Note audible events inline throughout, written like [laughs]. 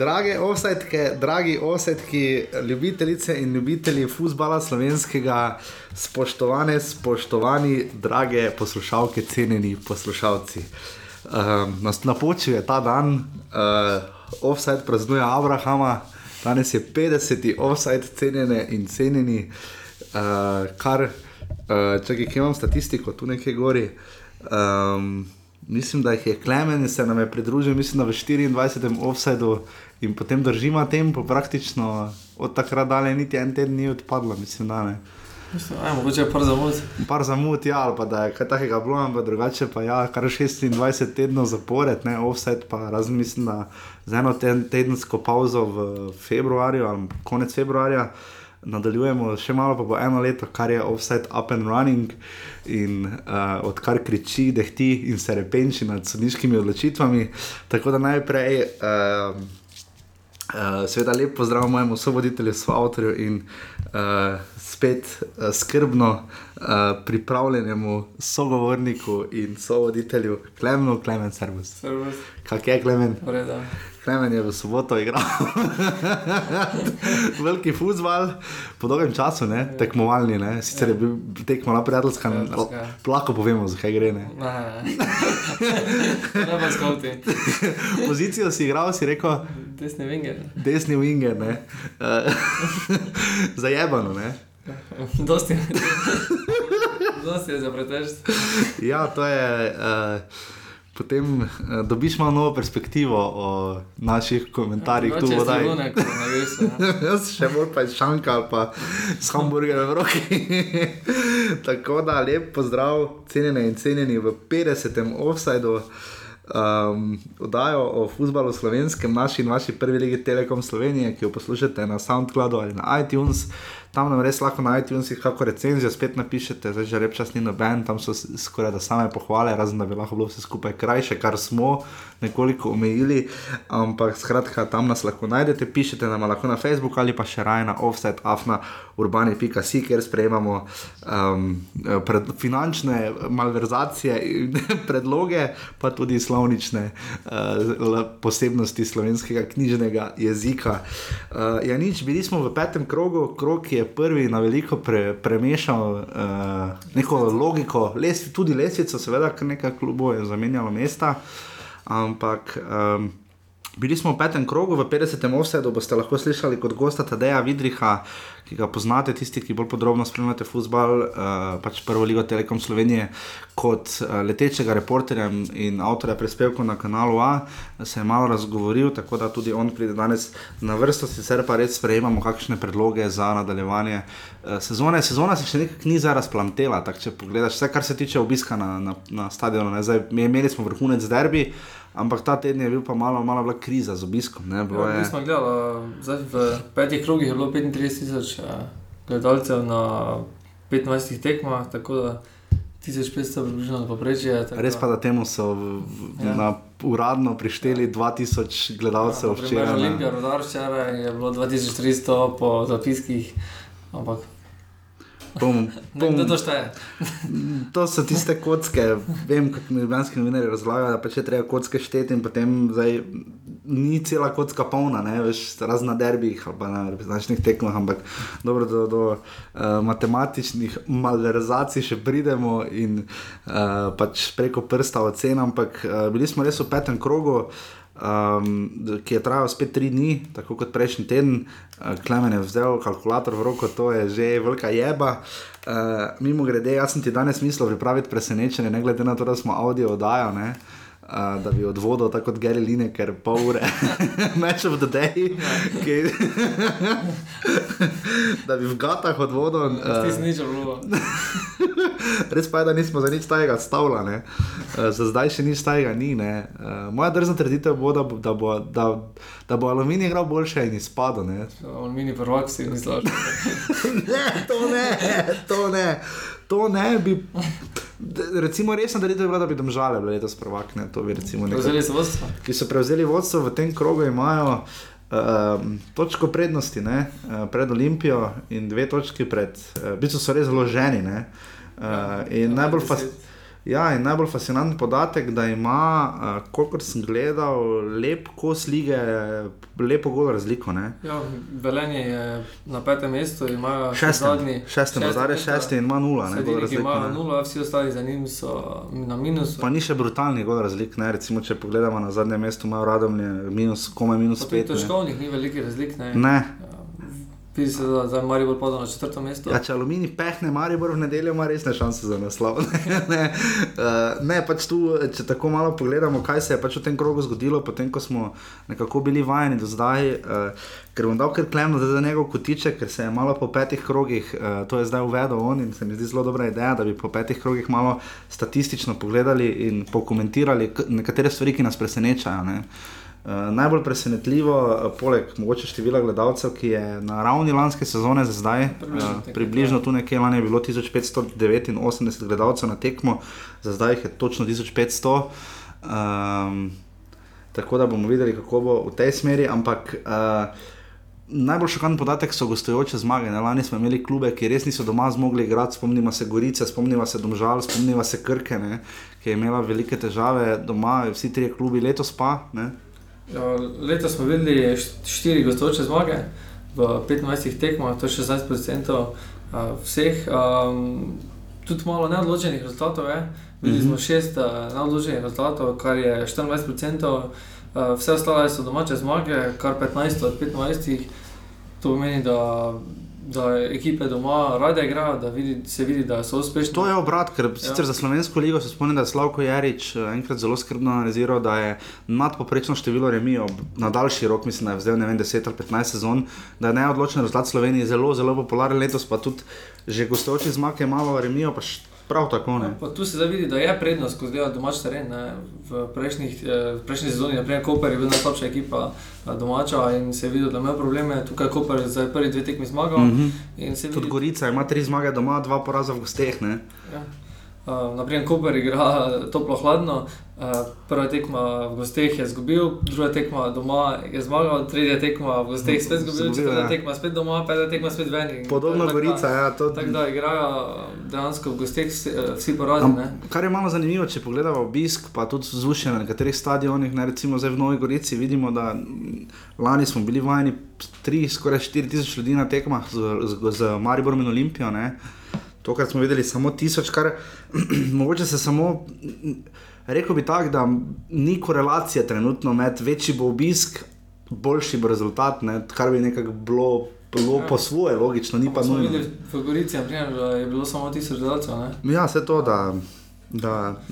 Drage osetke, dragi osetki, ljubitelice in ljubitelji futbola slovenskega, spoštovane, spoštovani, drage poslušalke, cenjeni poslušalci. Um, nas napočil je ta dan, uh, offside praznuje Abrahama, danes je 50. offside, cenjene in cenjeni, uh, kar, uh, če kaj imam statistiko, tu nekaj gori. Um, mislim, da jih je Klemen se nam je pridružil, mislim, da v 24. offsajdu in potem držimo tempo, praktično od takrat dalje niti en teden ni odpadlo, mislim, da ne. Mislim, aj, mogoče je par zamud. Par zamud, ja, ali pa da je kaj takega bilo, ampak drugače pa ja, kar 26 tednov zapored, ne, offset pa razen mislim, da z eno ten, tedensko pauzo v februarju ali konec februarja. Nadaljujemo še malo, pa bo eno leto, kar je offset up and running, in uh, odkar kriči, dehti in se repenči nad sodniškimi odločitvami. Tako da najprej, uh, uh, seveda, lep pozdrav mojemu sovoditelju, soavtorju in uh, spet uh, skrbno pripravljenemu sogovorniku in sovoditelju Klemenu, Klemen Servus. Servus. Kak je Klemen? Vreda. Klemen je v soboto igral. [laughs] Veliki futbol, po dolgem času, ne? tekmovalni. Ne? Sicer je bil tekmo prijateljska, Prijateljska. lahko povemo, zakaj gre. Ne? Ne, ne. [laughs] Skauti. [laughs] Pozicijo si igral, si rekel, Desni vinger. desni winger, ne? Eh, zajebano. Ne? [laughs] Dosti. Dosti je za pretežst. Ja, to je. Uh, Potem uh, dobiš malo novo perspektivo o naših komentarjih tu v Vodaj. Ne, ne veš. ne. [laughs] Jaz še bolj pa iz šanka ali pa s hamburgerjem v roki. [laughs] Tako da lep pozdrav, cenjene in cenjeni v 50. offsajdu. Um, Odajo o futbalu slovenskem, naši in vaši prvi legi Telekom Slovenije, ki jo poslušate na SoundCloudu ali na iTunes. Tam nam res lahko na iTunesih kako recenzijo spet napišete, zdaj že repčas ni noben, tam so skoraj da same pohvale, razen da bi lahko bilo vse skupaj krajše, kar smo nekoliko omejili. Ampak skratka, tam nas lahko najdete, pišete nam lahko na Facebook ali pa še raje na offset, afna, urbani.si, kjer sprejemamo um, pred, finančne malverzacije in [laughs] predloge, pa tudi slovnične uh, posebnosti slovenskega knjižnega jezika. Uh, ja, nič, bili smo v petem krogu, krog je prvi na veliko pre, premešal uh, neko logiko, les, tudi lesvico, seveda, ker nekaj klubov je zamenjalo mesta, ampak. Um, Bili smo v petem krogu, v 50. offsetu boste lahko slišali kot gosta Tadeja Vidriha, ki ga poznate, tisti, ki bolj podrobno spremljate futbol, uh, pač prvo ligo Telekom Slovenije, kot uh, letečega reporterja in avtorja prispevkov na kanalu A, se je malo razgovoril, tako da tudi on pride danes na vrsto, sicer pa res sprejemamo kakšne predloge za nadaljevanje uh, sezone. Sezona se še nekako ni zdaj razplantela, tako če pogledaš vse, kar se tiče obiska na, na, na stadionu. ne, Zdaj, imeli smo vrhunec derbi. Ampak ta teden je bil pa malo, malo bila kriza z obiskom. Ne, bilo Ja, je, mi smo gledali, zdaj v petih krogih je bilo 35 tisoč eh, gledalcev na 25 tekmah, tako da 1500 približno poprečje. res pa, da temu so v, Ja. na, uradno prišteli 2000 gledalcev Ja, včeraj. Olimpija, rodar včeraj je bilo 2300 po zapiskih, ampak Bom, bom, nekdo to šteje. [laughs] to so tiste kocke, vem, kot mi ljubljanski novinari razlagajo, da pač je treba kocke šteti in potem zdaj, ni cela kocka polna, ne, veš, razna derbih ali na reprezentančnih tekmah, ampak dobro, do, do uh, matematičnih malverzacij še pridemo in uh, pač preko prsta ocen, ampak uh, bili smo res v petem krogu. Um, ki je trajal spet tri dni, tako kot prejšnji teden, uh, Klemen je vzel kalkulator v roko, to je že velika jeba. Uh, mimo grede, jaz sem ti danes mislil pripraviti presenečenje, ne glede na to, da smo audio oddajali. ne, Uh, da bi odvodil tako kot Gary Lineker, pol ure, [laughs] match of the day, ki, [laughs] da bi v gatah odvodil. Uh, Ti si nič bilo. [laughs] Res pa je, da nismo za nič tajega stavljali, uh, za zdaj še nič tajega ni. ne. Uh, moja drzna trditev bo, da bo, da bo, da, da bo aluminij igral boljše in izpadel. mini prvak si ni slažil. Ne, to ne, to ne. To ne bi, recimo, resna trditev je bila, da bi domžale bile letos prvakne. To bi recimo nekaj Vzeli so vodstvo. ki so prevzeli vodstvo v tem krogu, imajo um, točko prednosti ne, uh, pred Olimpijo in dve točki pred, uh, v bistvu so res zloženi. Ne, uh, in Ja, najbolj, fas, deset. Ja, in najbolj fascinanten podatek, da ima, uh, kolikor sem gledal, lep kos lige, lepo golo razliko. Ne? Ja, Velenje je na petem mestu, ima Šestem, zadnji. šestem, zdaj je šesti in ima nula. Ne, ki razliko, ima ne. nula, vsi ostali za njim so na minusu. Pa ni še brutalnih golo razlik. Ne? Recimo, če pogledamo na zadnje mesto, imajo radomlje minus, komaj minus Pa pet. Točkovnih ni velikih razlik. Ne. Ne. Ja, Vidi se, da zdaj Maribor pada na četrto mesto. Ja, če Alumini pehne Maribor v nedeljo, ima resne šanse za naslov. [laughs] ne, ne, uh, ne, pač tu, če tako malo pogledamo, kaj se je pač v tem krogu zgodilo, potem ko smo nekako bili vajeni do zdaj, uh, ker bom dal kar klemno za njegov kotiček, ker se je malo po petih krogih, uh, to je zdaj uvedel on in se mi zdi zelo dobra ideja, da bi po petih krogih malo statistično pogledali in pokomentirali nekatere stvari, ki nas presenečajo. Ne. Uh, najbolj presenetljivo, uh, poleg mogoče števila gledalcev, ki je na ravni lanske sezone za zdaj, Približno uh, približno tu nekje lani je bilo 1589 gledalcev na tekmo, za zdaj jih je točno 1500. Um, tako da bomo videli, kako bo v tej smeri. Ampak uh, najbolj šokanten podatek so gostujoče zmage. Ne? Lani smo imeli klube, ki res niso doma zmogli igrati, spomnimo se Gorice, spomnimo se Domžal, spomnimo se Krke, ne? ki je imela velike težave doma, vsi trije klubi letos pa. Ne? Ja, letos smo videli št- štiri gostujoče zmage v 25 tekmah, to je 16% uh, vseh. Um, tudi malo neodločenih rezultatov je. Videli smo šest uh, neodločenih rezultatov, kar je 24%. Uh, vse ostale so domače zmage, kar 15 od 25. To pomeni, da, da ekipe doma rade igrajo, da vidi, se vidi, da so uspešni. To je obrat, ker sicer Ja. za slovensko ligo se spomnim, da je Slavko Jarič eh, enkrat zelo skrbno analiziral, da je nadpoprečno število remijev na daljši rok, mislim, da je vzel ne vem, 10 ali 15 sezon, da je neodločen rezultat Slovenije zelo, zelo popularen letos, pa tudi že gostujoči zmag je malo remijev, pa š- prav tako ne. Pa tu se zavidi, da je prednost, ko zdaj domač teren. Ne. V, prejšnjih, eh, v prejšnji sezoni, naprimer, Koper je bil najslabša ekipa eh, domača in se je videl, da ima probleme. Tukaj je Koper za prvi dve tekmi zmagal. Mm -hmm. Tudi vidi, Gorica ima tri zmage doma, dva poraza v gosteh. Ja. Uh, naprimer, Koper igra toplo-hladno, prva tekma v gosteh je izgubil, druga tekma doma je zmagal, tretja tekma v gosteh spet izgubil, četrta ja. tekma spet doma, peta tekma spet ven. Podobno tako da- Gorica, ja, to Tako da igrajo dejansko v gosteh vsi, eh, vsi ne. kar je malo zanimivo, če pogledamo obisk, pa tudi vzdušje na nekaterih stadionih, ne recimo zdaj v Novi Gorici, vidimo, da mm, lani smo bili vajeni 3, skoraj 4 tisoč ljudi na tekmah z, z, z Mariborom in Olimpijo. Ne. Tokrat smo videli samo tisoč, kar [clears throat] mogoče se samo. Rekl bi tako, da ni korelacije trenutno med večji bo obisk, boljši bo rezultat, ne, kar bi nekako bilo, bilo Ja. po svoje, logično, ni pa nujno. v Gorici, na primer, je bilo samo tisoč gledalcev. Ja, vse to, da, da.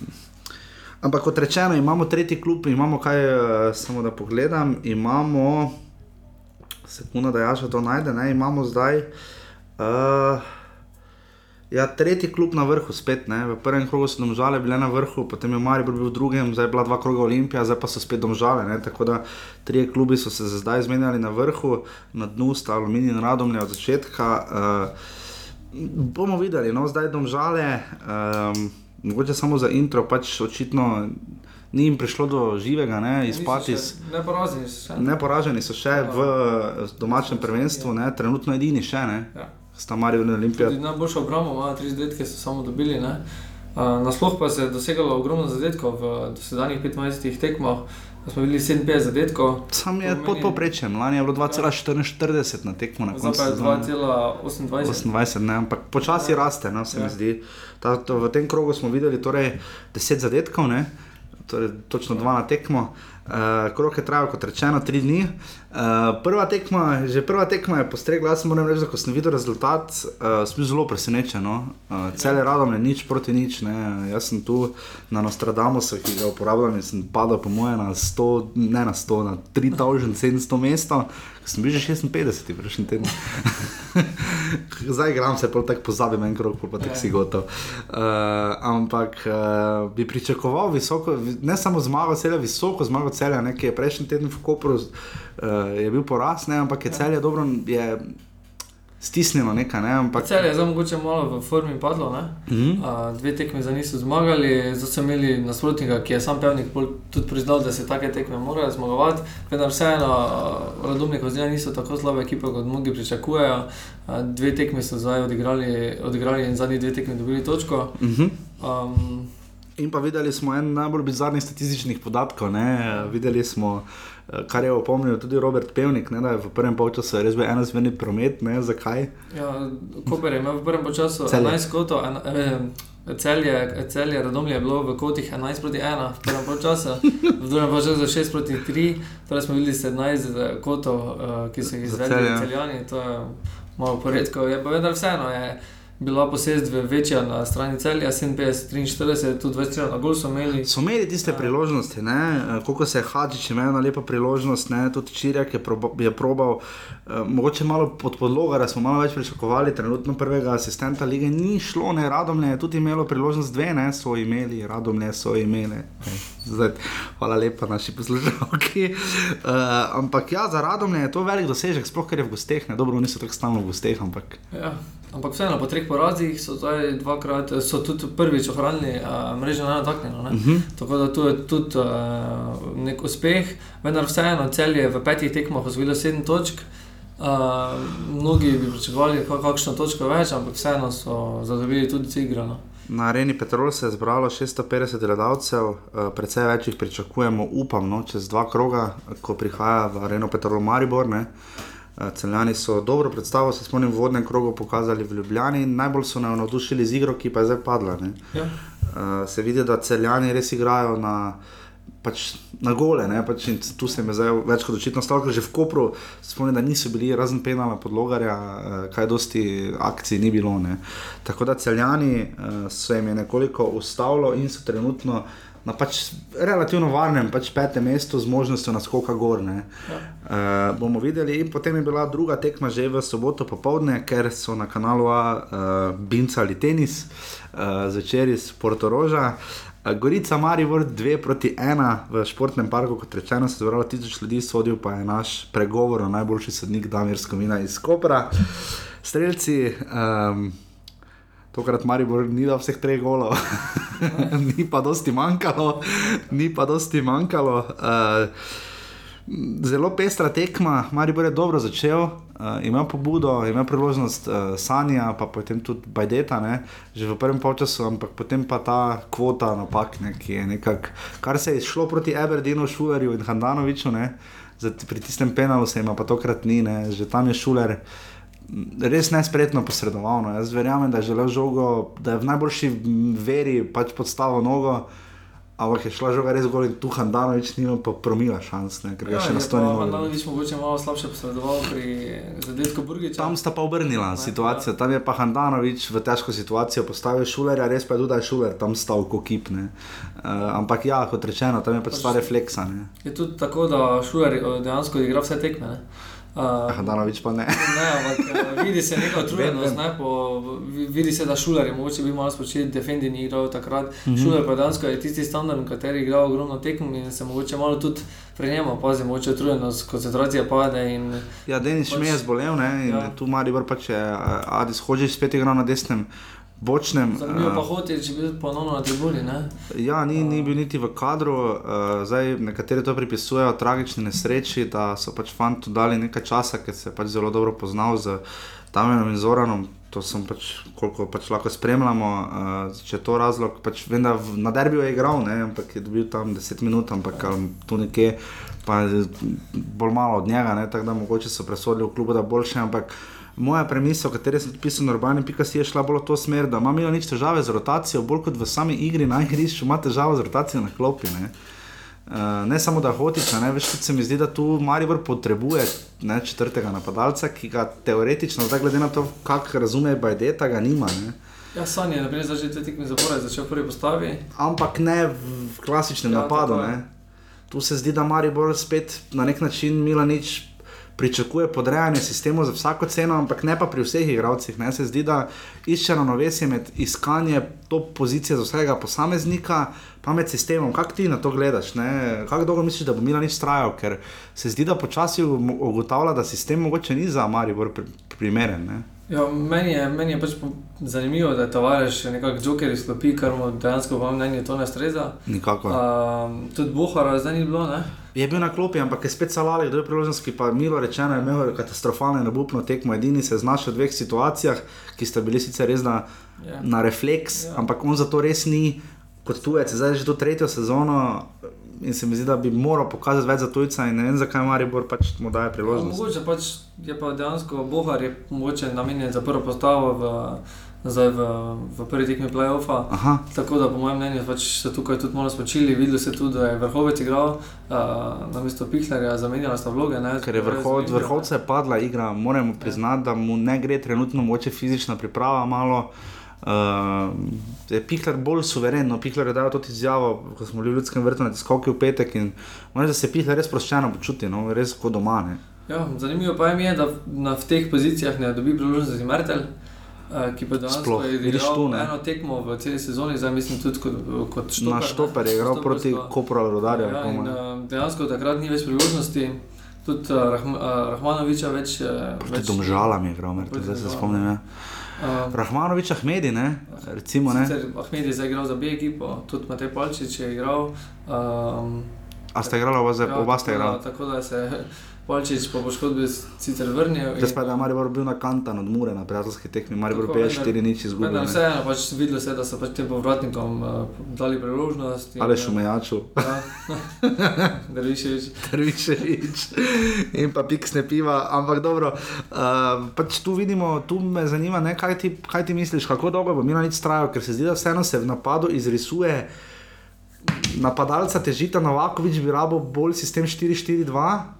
Ampak kot rečeno, imamo tretji klub, imamo kaj, eh, samo da pogledam, imamo, sekunda, da jaša to najde, ne, imamo zdaj. Uh, Ja, tretji klub na vrhu, spet ne. V prvem krogu so domžale bile na vrhu, potem je Maribor bil v drugem, zdaj je bila dva kroga Olimpija, zdaj pa so spet domžale. Ne. Tako da trije klubi so se zdaj zmenjali na vrhu, na dnu sta Aluminij in Radomlje od začetka. Uh, bomo videli, no zdaj domžale, um, mogoče samo za intro, pač očitno ni jim prišlo do živega, ne, izpati. Neporaženi so še. Neporaženi so še v eh, domačem prvenstvu, ne, trenutno edini še ne, Ja. Sta Marijo in Olimpija. Najboljšo obrambo imajo, tri zadetke so samo dobili. ne. Uh, nasploh pa se je dosegalo ogromno zadetkov v dosedanjih 25 tekmah. Smo bili 57 zadetkov, Sam je pod povprečjem, lani je bilo 2,44 na tekmo na zdaj koncu pa je sezone. 2,28. 28, ne, ampak počasi Ja. raste, no, se Ja. mi zdi. Ta, to, v tem krogu smo videli torej 10 zadetkov, ne, torej točno dva na tekmo. Uh, krog je trajal, kot rečeno, tri dni. Uh, prva tekma, že prva tekma je postregla, jaz moram reči, da ko sem videl rezultat, uh, sem bil zelo presenečen. No? Uh, cele radom je nič proti nič. Ne? Jaz sem tu na Nostradamusu, ki ga uporabljam in sem padal po moje na 100, ne na 100, na 3700 mesto, ko sem bil že 56 prejšnji teden. [laughs] Zdaj igram se, pol tako pozabim en pol pa tako Ja. si gotov. Uh, ampak uh, bi pričakoval visoko, vi- ne samo zmago celja, visoko zmago celja, ne, ki je prejšnji teden v Kopru uh, je bil poraz, ne, ampak je celje dobro, je stisnjeno nekaj, ne, ampak Cel je zdaj mogoče malo v formi padlo. ne. Mhm. Uh, dve tekme za niso zmagali, zdaj so imeli nasprotnika, ki je sam pevnik tudi priznal, da se take tekme morajo zmagovati. Vendar vseeno, uh, Radomnik zdaj niso tako slabe ekipe, kot mnogi pričakujejo. Uh, dve tekme so zdaj odigrali, odigrali in zadnji dve tekmi dobili točko. Mhm. Um, In pa videli smo en najbolj bizarnih statističnih podatkov. Ne? Videli smo, eh, kar je opomnil tudi Robert Pevnik, ne? da je v prvem polčasu res bil enosmerni promet. Ne? Zakaj? Ja, Koper je imel v prvem času Celje. 11 kotov, en, eh, celje, celje Radomlje je bilo v kotih 11 proti 1, v prvem času, v drugem času 6 proti 3, torej smo videli 17 kotov, eh, ki so jih Za izvedli Celje. celjani, to je malo poredko, je pa vendar vseeno. Je, Bila posest večja na strani celja, 57-43, tudi 20 na gol so imeli. So imeli tiste priložnosti, ne? Eh, koliko se je Hadžič imel na lepo priložnost, ne? tudi Čirjak je, proba, je probal, eh, mogoče malo pod podlogo, da smo malo več pričakovali, trenutno prvega asistenta lige ni šlo, ne Radomlje je tudi imelo priložnost dve, ne so imeli, Radomlje so imeli. Zdaj, hvala lepa naši poslušalki. Uh, ampak ja, za Radomlje je to velik dosežek, sploh ker je v gosteh, ne dobro, niso tako stalno v gosteh, ampak Ja, ampak vseeno, po treh porazih so dvakrat, so tudi prvič ohranili uh, mrežo nedotaknjeno. Ne? Uh. -huh. Tako da tu je tudi uh, nek uspeh, vendar vseeno cel je v petih tekmah osvojilo sedem točk. Uh, mnogi bi pričakovali kak- kakšno točko več, ampak vseeno so zadobili tudi cigrano. Na areni Petrol se je zbralo 650 gledalcev, precej več jih pričakujemo, upam, no, čez dva kroga, ko prihaja v areno Petrol Maribor. Ne. Eh, Celjani so dobro predstavo, se spomnim, v vodnem krogu pokazali v Ljubljani najbolj so me navdušili z igro, ki pa je zdaj padla. Ne. Ja. Uh, se vidi, da celjani res igrajo na, pač, na gole. ne, Pač, tu se mi zdaj več kot očitno stalo, ker že v Kopru spomnim, da niso bili razen penala podlogarja, uh, kaj dosti akcij ni bilo. Ne. Tako da celjani uh, se jim je nekoliko ustavilo in so trenutno. Na pač relativno varnem pač petem mestu z možnostjo naskoka gor. Ja. Uh, bomo videli, in potem je bila druga tekma že v soboto popovdne, ker so na kanalu A uh, bincali tenis, uh, zvečer iz Portoroža. Uh, Gorica Marivor 2 proti 1 v športnem parku, kot rečeno, se je zbralo tisoč ljudi, sodil pa je naš pregovor, najboljši sodnik Damir Skomina iz Kopra. Strelci. Um, Tokrat Maribor ni dal vseh treh golov, [laughs] ni pa dosti manjkalo, ni pa dosti manjkalo. Uh, zelo pestra tekma, Maribor je dobro začel, uh, ima pobudo, ima priložnost uh, Sanja, pa potem tudi Bajdeta, ne, že v prvem polčasu, ampak potem pa ta kvota napak, ne, ki je nekako, kar se je šlo proti Eberdeenu, Šulerju in Handanoviču, ne, za, pri tistem penalu se ima pa tokrat ni, ne, že tam je Šuler. Res nespretno posredoval. No. Jaz verjamem, da je želel žogo, da je v najboljši veri pač podstavil nogo, ampak je šla žoga res gor in tu Handanovič nima pa promila šans, ne, ker ga še na sto ni mogel. Handanovič mogoče malo slabše posredoval pri zadetku Burgiča. Tam sta pa obrnila situacijo, tam je pa Handanovič v težko situacijo postavil šulerja, res pa je tudi, da je šuler tam stal kot kipne. Uh, ampak ja, kot rečeno, tam je pač stvar refleksa. Ne. Je tudi tako, da Šuler eh, dejansko igra vse tekme. Ne? Uh, Handanovič pa ne. Ne, ampak eh, vidi se neka [laughs] utrujenost, ne, po, vi- vidi se, da šuler je mogoče bil malo spočit, Defendi ni igral takrat. Mm -hmm. Šuler pa dejansko je tisti standard, v kateri je igral ogromno tekem in se mogoče malo tudi pri njemu opazi, mogoče utrujenost, koncentracija pade in Ja, Denis Pač- Šmej je zbolel ne, in Ja. tu Maribor pač je uh, Adis Hođić spet igral na desnem bočnem. zanimivo pa eh, hoti, če bi bil ponovno na tribuni. Ne? Ja, ni, ni bil niti v kadru, uh, zdaj nekateri to pripisujejo tragični nesreči, da so pač fantu dali nekaj časa, ker se je pač zelo dobro poznal z Damenom in Zoranom. To sem pač, koliko pač lahko spremljamo, uh, če je to razlog. Pač vem, da na derbiju je igral, ne, ampak je dobil tam 10 minut, ampak tu nekje pa bolj malo od njega, ne, tako da mogoče so presodili v klubu, da boljše. Ampak moja premisa, o kateri sem pisal na urbani, pika si je šla bolj v to smer, da ima Milo nič težave z rotacijo, bolj kot v sami igri na igrišču, ima težave z rotacijo na klopi. Ne. Uh, ne samo da hotiš, ne več kot se mi zdi, da tu Maribor potrebuje ne, četrtega napadalca, ki ga teoretično, zdaj glede na to, kako razume Bajdeta, ga nima. Ne. Ja, Sanje je naprej začel te tekme zapore, začel prvi postavi. Ampak ne v, klasičnem Ja, napadu. Ne. Tu se zdi, da Maribor spet na nek način Milanič pričakuje podrejanje sistemu za vsako ceno, ampak ne pa pri vseh igralcih. Ne. Se zdi, da išče ravnovesje med iskanjem top pozicije za vsakega posameznika, pa med sistemom. Kako ti na to gledaš? ne? Kako dolgo misliš, da bo Milanič trajal? Ker se zdi, da počasi ugotavlja, da sistem mogoče ni za Maribor pri, primeren. Ne. Ja, meni, je, meni je pač zanimivo, da je tovariš nekako joker izklopi, kar mu dejansko po mnenju to ne streza. Nikakor. Um, tudi Bohara zdaj ni bilo, ne? Je bil na klopi, ampak je spet salali, kdo je priložnost, ki pa milo rečeno je imel katastrofalno in obupno tekmo. Edini se je znašel v dveh situacijah, ki sta bili sicer res na, Ja. na refleks, Ja. ja. ampak on zato res ni kot tujec, zdaj že to tretjo sezono. In se mi zdi, da bi moral pokazati več za tujca, in ne vem, zakaj Maribor pač mu daje Ja, priložnost. mogoče pač je pa dejansko Bohar je mogoče namenjen za prvo postavo v, zdaj v, v prvi tekmi playoffa. Aha, Tako da, po mojem mnenju, pač se tukaj tudi malo spočili. Videlo se tudi, da je vrhovec igral, uh, na mesto Pihlerja, zamenjala sta vloge. Ne, ker je vrhov, od vrhovca je padla igra, moramo priznati, da mu ne gre trenutno moče fizična priprava malo. Uh, je Pihler bolj suveren, no Pihler je dal to izjavo, ko smo bili v ljudskem vrtu na tiskovki v petek in moram reči, da se Pihler res sproščeno počuti, no, res kot doma. Ne. Ja, zanimivo pa je, da na, v teh pozicijah ne dobi priložnosti Mertel. Uh, ki pa danes Sploh, tu, ne. eno tekmo v celi sezoni, zdaj mislim tudi kot, kot štoper. Na štoper je igral proti ali Rodarju. Ja, in, uh, dejansko takrat ni več priložnosti. Tudi uh, Rahm, uh, Rahmanoviča več. Proti domžalam je igral, zdaj se spomnim. Ja. Uh, Rahmanovič Ahmedi, ne, recimo. Ne. Sicer Ahmed je zdaj igral za B ekipo, tudi Matej Palčič je igral. Um, A ste igrali oba, oba ste igrali? Tako da se je Palčič po poškodbi sicer vrnil. Zdaj pa je, je Maribor bil na kantan od Mure na prijateljski tekmi, Maribor Tako, 5-4 nič izgubil. Ne. vseeno pač videlo se, da so pač tem povratnikom uh, dali priložnost. in, Ali šumejaču. Ja, [laughs] Drviševič. Trvičevič in pa piksne piva, ampak dobro. Uh, pač tu vidimo, tu me zanima, ne, kaj, ti, kaj ti misliš, kako dolgo bo Milanič trajal, ker se zdi, da vseeno se v napadu izrisuje. Napadalca težita Novakovič bi rabo bolj sistem 4-4-2,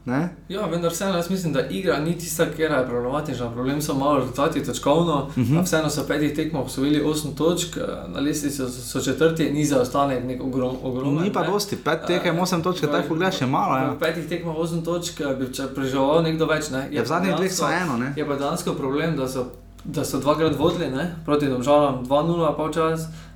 ne? Ja, vendar vseeno jaz mislim, da igra ni tista, ki je problematična. Problem so malo rezultati točkovno. Uh Mhm. -huh. Vseeno so v petih tekmah osvojili 8 točk, eh, na lestvici so, so četrti, ni zaostanek nek ogrom, ogromen. Ni pa ne. dosti, pet tekem, osem točk, v- tako pogledaš, je malo. Ja. V petih tekmah 8 točk eh, bi preživel nekdo več. Ne? Ja, v pa zadnjih dveh so eno, ne? Je pa dejansko problem, da so, da so dvakrat vodili ne? proti Domžalam 2-0 polčas. Uh,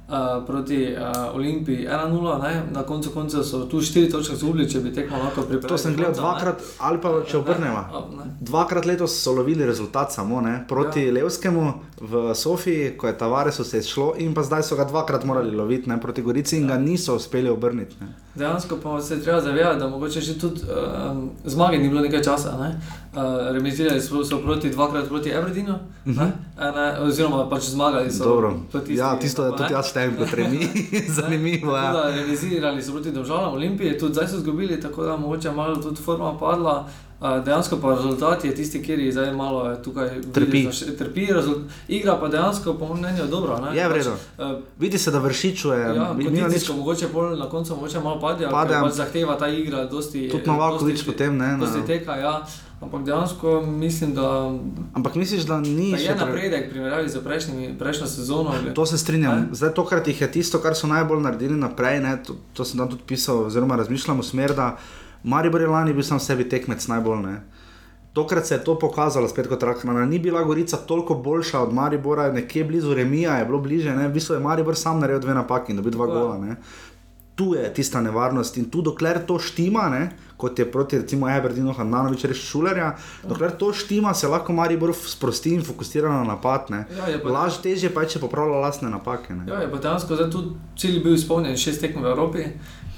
proti uh, Olimpiji 1-0, ne? na koncu konca so tu 4 točke izgubili, če bi tekmo lahko pripeljali. To sem gledal konca, ne. dvakrat, ali pa če obrnemo. Ne, ne. Dvakrat letos so lovili rezultat samo ne? proti ja. Levskemu v Sofiji, ko je Tavaresu se izšlo, in pa zdaj so ga dvakrat morali loviti ne? proti Gorici in ga niso uspeli obrniti. Ne? Dejansko pa se je treba zavedati, da mogoče že tudi um, zmage ni bilo nekaj časa. Ne? Uh, remizirali so, so proti dvakrat proti Aberdinu, uh -huh. ne, oziroma pač zmagali so. Mhm. Dobro. tisti- Ja, tisto je tudi jaz štejem kot remi. [laughs] [laughs] Zanimivo je. da remizirali so proti Domžalam, Olimpije, tudi zdaj so izgubili, tako da mogoče malo tudi forma padla. Uh, dejansko pa rezultat je tisti, kjer je zdaj malo eh, tukaj Trpi. vidiš, da še- trpi rezult- igra pa dejansko, po mojem mnenju, dobro. Ne? Je v redu. Pač, uh, Vidi se, da vršičuje. Ja, kondicijsko mogoče pol na koncu mogoče malo pade, Pade, pade am- pač zahteva ta igra, dosti, Tudi Novakovič potem, ne, na- Dosti teka, ja. Ampak dejansko mislim, da, Ampak misliš, da ni da je pre- napredek primerjavi z prejšnjimi- prejšnjo sezono. To se strinjam. Ne? Zdaj, tokrat jih je tisto, kar so najbolj naredili naprej. Ne, to, to sem tam tudi pisal, oziroma razmišljam v smer, da Maribor je lani bil sam sebi tekmec najbolj. Ne. Tokrat se je to pokazalo, spet kot Rahmana. Ni bila Gorica toliko boljša od Maribora, nekje blizu Remija je bilo bliže. Ne. V bistvu je Maribor sam naredil dve napaki in dobil dva gola. Ne. Tu je tista nevarnost in tu, dokler to štima, ne, kot je proti recimo Eberdinu, Handanovič, res šulerja, dokler to štima, se lahko Maribor sprosti in fokusira na napad. ne. Ja, pa- Laž težje pa je, če popravlja lastne napake. Ne. Ja, je pa dejansko zdaj tudi cilj bil izpolnjen, šest tekm v Evropi.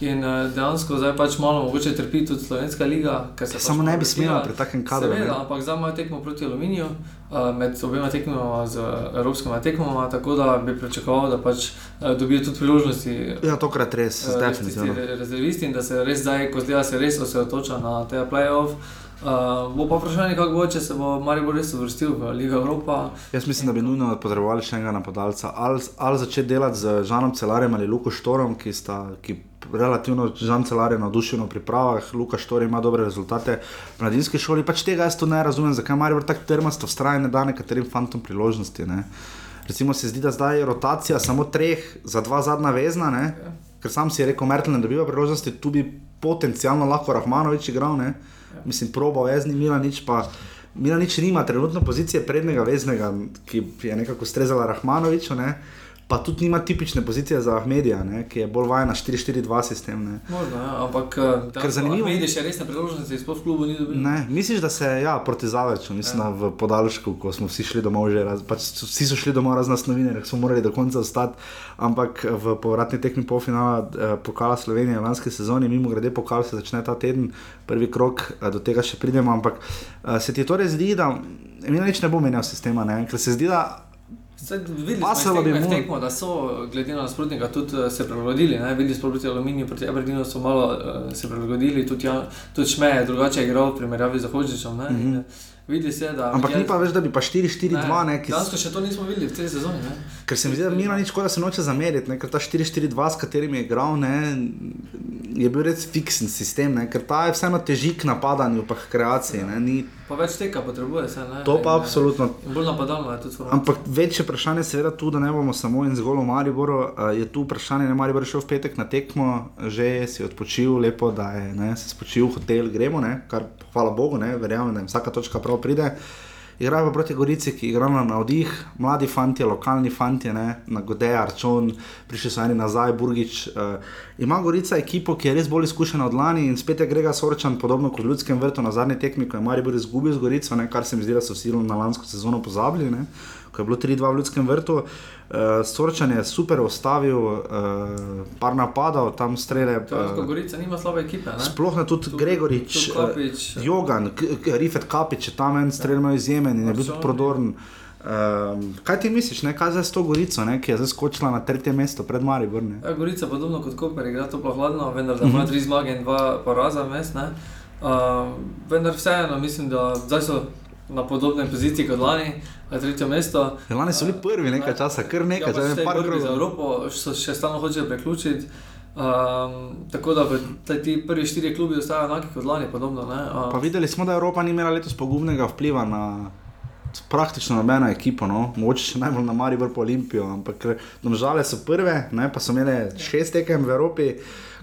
In uh, dejansko zdaj pač malo mogoče trpi tudi Slovenska liga. ker se pač Samo ne bi smela pri takem kadru. Seveda, ampak zdaj imajo tekmo proti Aluminiju, uh, med obema tekmoma z evropskimi tekmoma, tako da bi pričakoval, da pač uh, dobijo tudi priložnosti. Ja, tokrat res, eh, definitivno. tisti re- Rezervisti in da se res zdaj, ko zdaj se res osredotoča na te playoff. Uh, bo pa vprašanje, kako bo, če se bo Maribor res uvrstil v Ligo Evropa. Jaz mislim, da bi nujno potrebovali še enega napadalca. Ali, ali začeti delati z Žanom Celarjem ali Luko Štorom, ki sta ki relativno Žan Celar je navdušen v pripravah, Luka Štor ima dobre rezultate v mladinski šoli. Pač tega jaz tu ne razumem, zakaj Maribor tako trmasto vztraja in ne da nekaterim fantom priložnosti. Ne. Recimo se zdi, da zdaj je rotacija samo treh za dva zadnja vezna, ne. ker sam si je rekel, Mertel ne dobiva priložnosti, tu bi potencialno lahko Rahmanovič igral. Ne. Mislim, probal je z njim, Milanič pa. Milanič nima trenutno pozicije prednjega veznega, ki je nekako strezala Rahmanoviču, ne? Pa tudi nima tipične pozicije za Ahmedija, ne? ki je bolj vajen na 4-4-2 sistem. Ne? Možno, ja, ampak uh, Ker zanimivo- Vidiš, je resne priložnosti, sploh v klubu ni dobil. Ne, misliš, da se ja, proti Zaveču, mislim, ja. v podaljšku, ko smo vsi šli domov, že raz, pač vsi so šli domov, razen nas novinarji, smo morali do konca ostati, ampak v povratni tekmi polfinala eh, pokala Slovenije v lanski sezoni, mimo grede pokal se začne ta teden, prvi krok, eh, do tega še pridemo, ampak eh, se ti torej zdi, da Milanič ne bo menjal sistema, ne? ker se zdi, da Pasalo bi mu. tekmo, da so glede na nasprotnika tudi eh, se prilagodili. ne. Videli smo proti Aluminiju, proti Aberdeenu so malo uh, se prilagodili, tudi, ja, tudi Šme je drugače igral v primerjavi z Hočičem. Mm -hmm. Vidi se, da. Ampak je- ni pa več, da bi pa 4-4-2, ne, ki s- Dejansko še to nismo videli v tej sezoni. Ne? Ker se mi zdi, da Mila nič škoda se noče zameriti, ne? ker ta 4-4-2, s katerim je igral, ne, je bil res fiksen sistem, ne? ker ta je vseeno teži k napadanju, pa k kreaciji. Ne? Ni, Pa več teka potrebuje se. Ne? to pa In, eh, absolutno. Bolj napadalno je tudi formacija. Ampak večje vprašanje je seveda tu, da ne bomo samo in zgolj v Mariboru. Uh, je tu vprašanje, da je Maribor šel v petek na tekmo, že si odpočil, lepo, da je ne, se spočil hotel, gremo, ne, kar hvala Bogu, ne, verjamem, da jim vsaka točka prav pride. Igrajo proti Gorici, ki igra na navdih, mladi fanti, lokalni fanti, ne, na Godeja, Arčon, prišli so eni nazaj, Burgič. Uh, ima Gorica ekipo, ki je res bolj izkušena od lani in spet je Grega Sorčan, podobno kot v Ljudskem vrtu na zadnji tekmi, ko je Maribor izgubil z Gorico, ne, kar se mi zdi, da so vsi na lansko sezono pozabili, ne, ko je bilo 3-2 v Ljudskem vrtu. Uh, Sorčan je super ustavil, uh, par napadov, tam strele. Uh, Gorica nima slabe ekipe. Ne? Sploh ne tudi Tu- Gregorič, tu Kapič, eh. Jogan, Rifet Kapič, je tam en strel imel izjemen in je bil tudi Absolutno. prodorn. Um, kaj ti misliš, ne? kaj zdaj s to Gorico, ne? ki je zdaj skočila na tretje mesto pred Maribor? ne? Ja, Gorica, podobno kot Koper, igra toplo hladno, vendar Mhm. da ima tri zmage in dva poraza vmes. Uh, vendar vseeno mislim, da zdaj so na podobni poziciji kot lani, tretje mesto. Ja, Lani so bili prvi nekaj časa, kar nekaj, ja, je v tej par borbi za krogov. Evropo so še stalno hočejo priključiti. Um, tako da v ti prvi štiri klubi ostajajo enaki kot lani, podobno. Ne? Uh, Pa videli smo, da Evropa ni imela letos pogubnega vpliva na praktično nobeno ekipo, no? še najbolj na Maribor po Olimpijo, ampak domžale so prve, ne? pa so imele šest tekem v Evropi.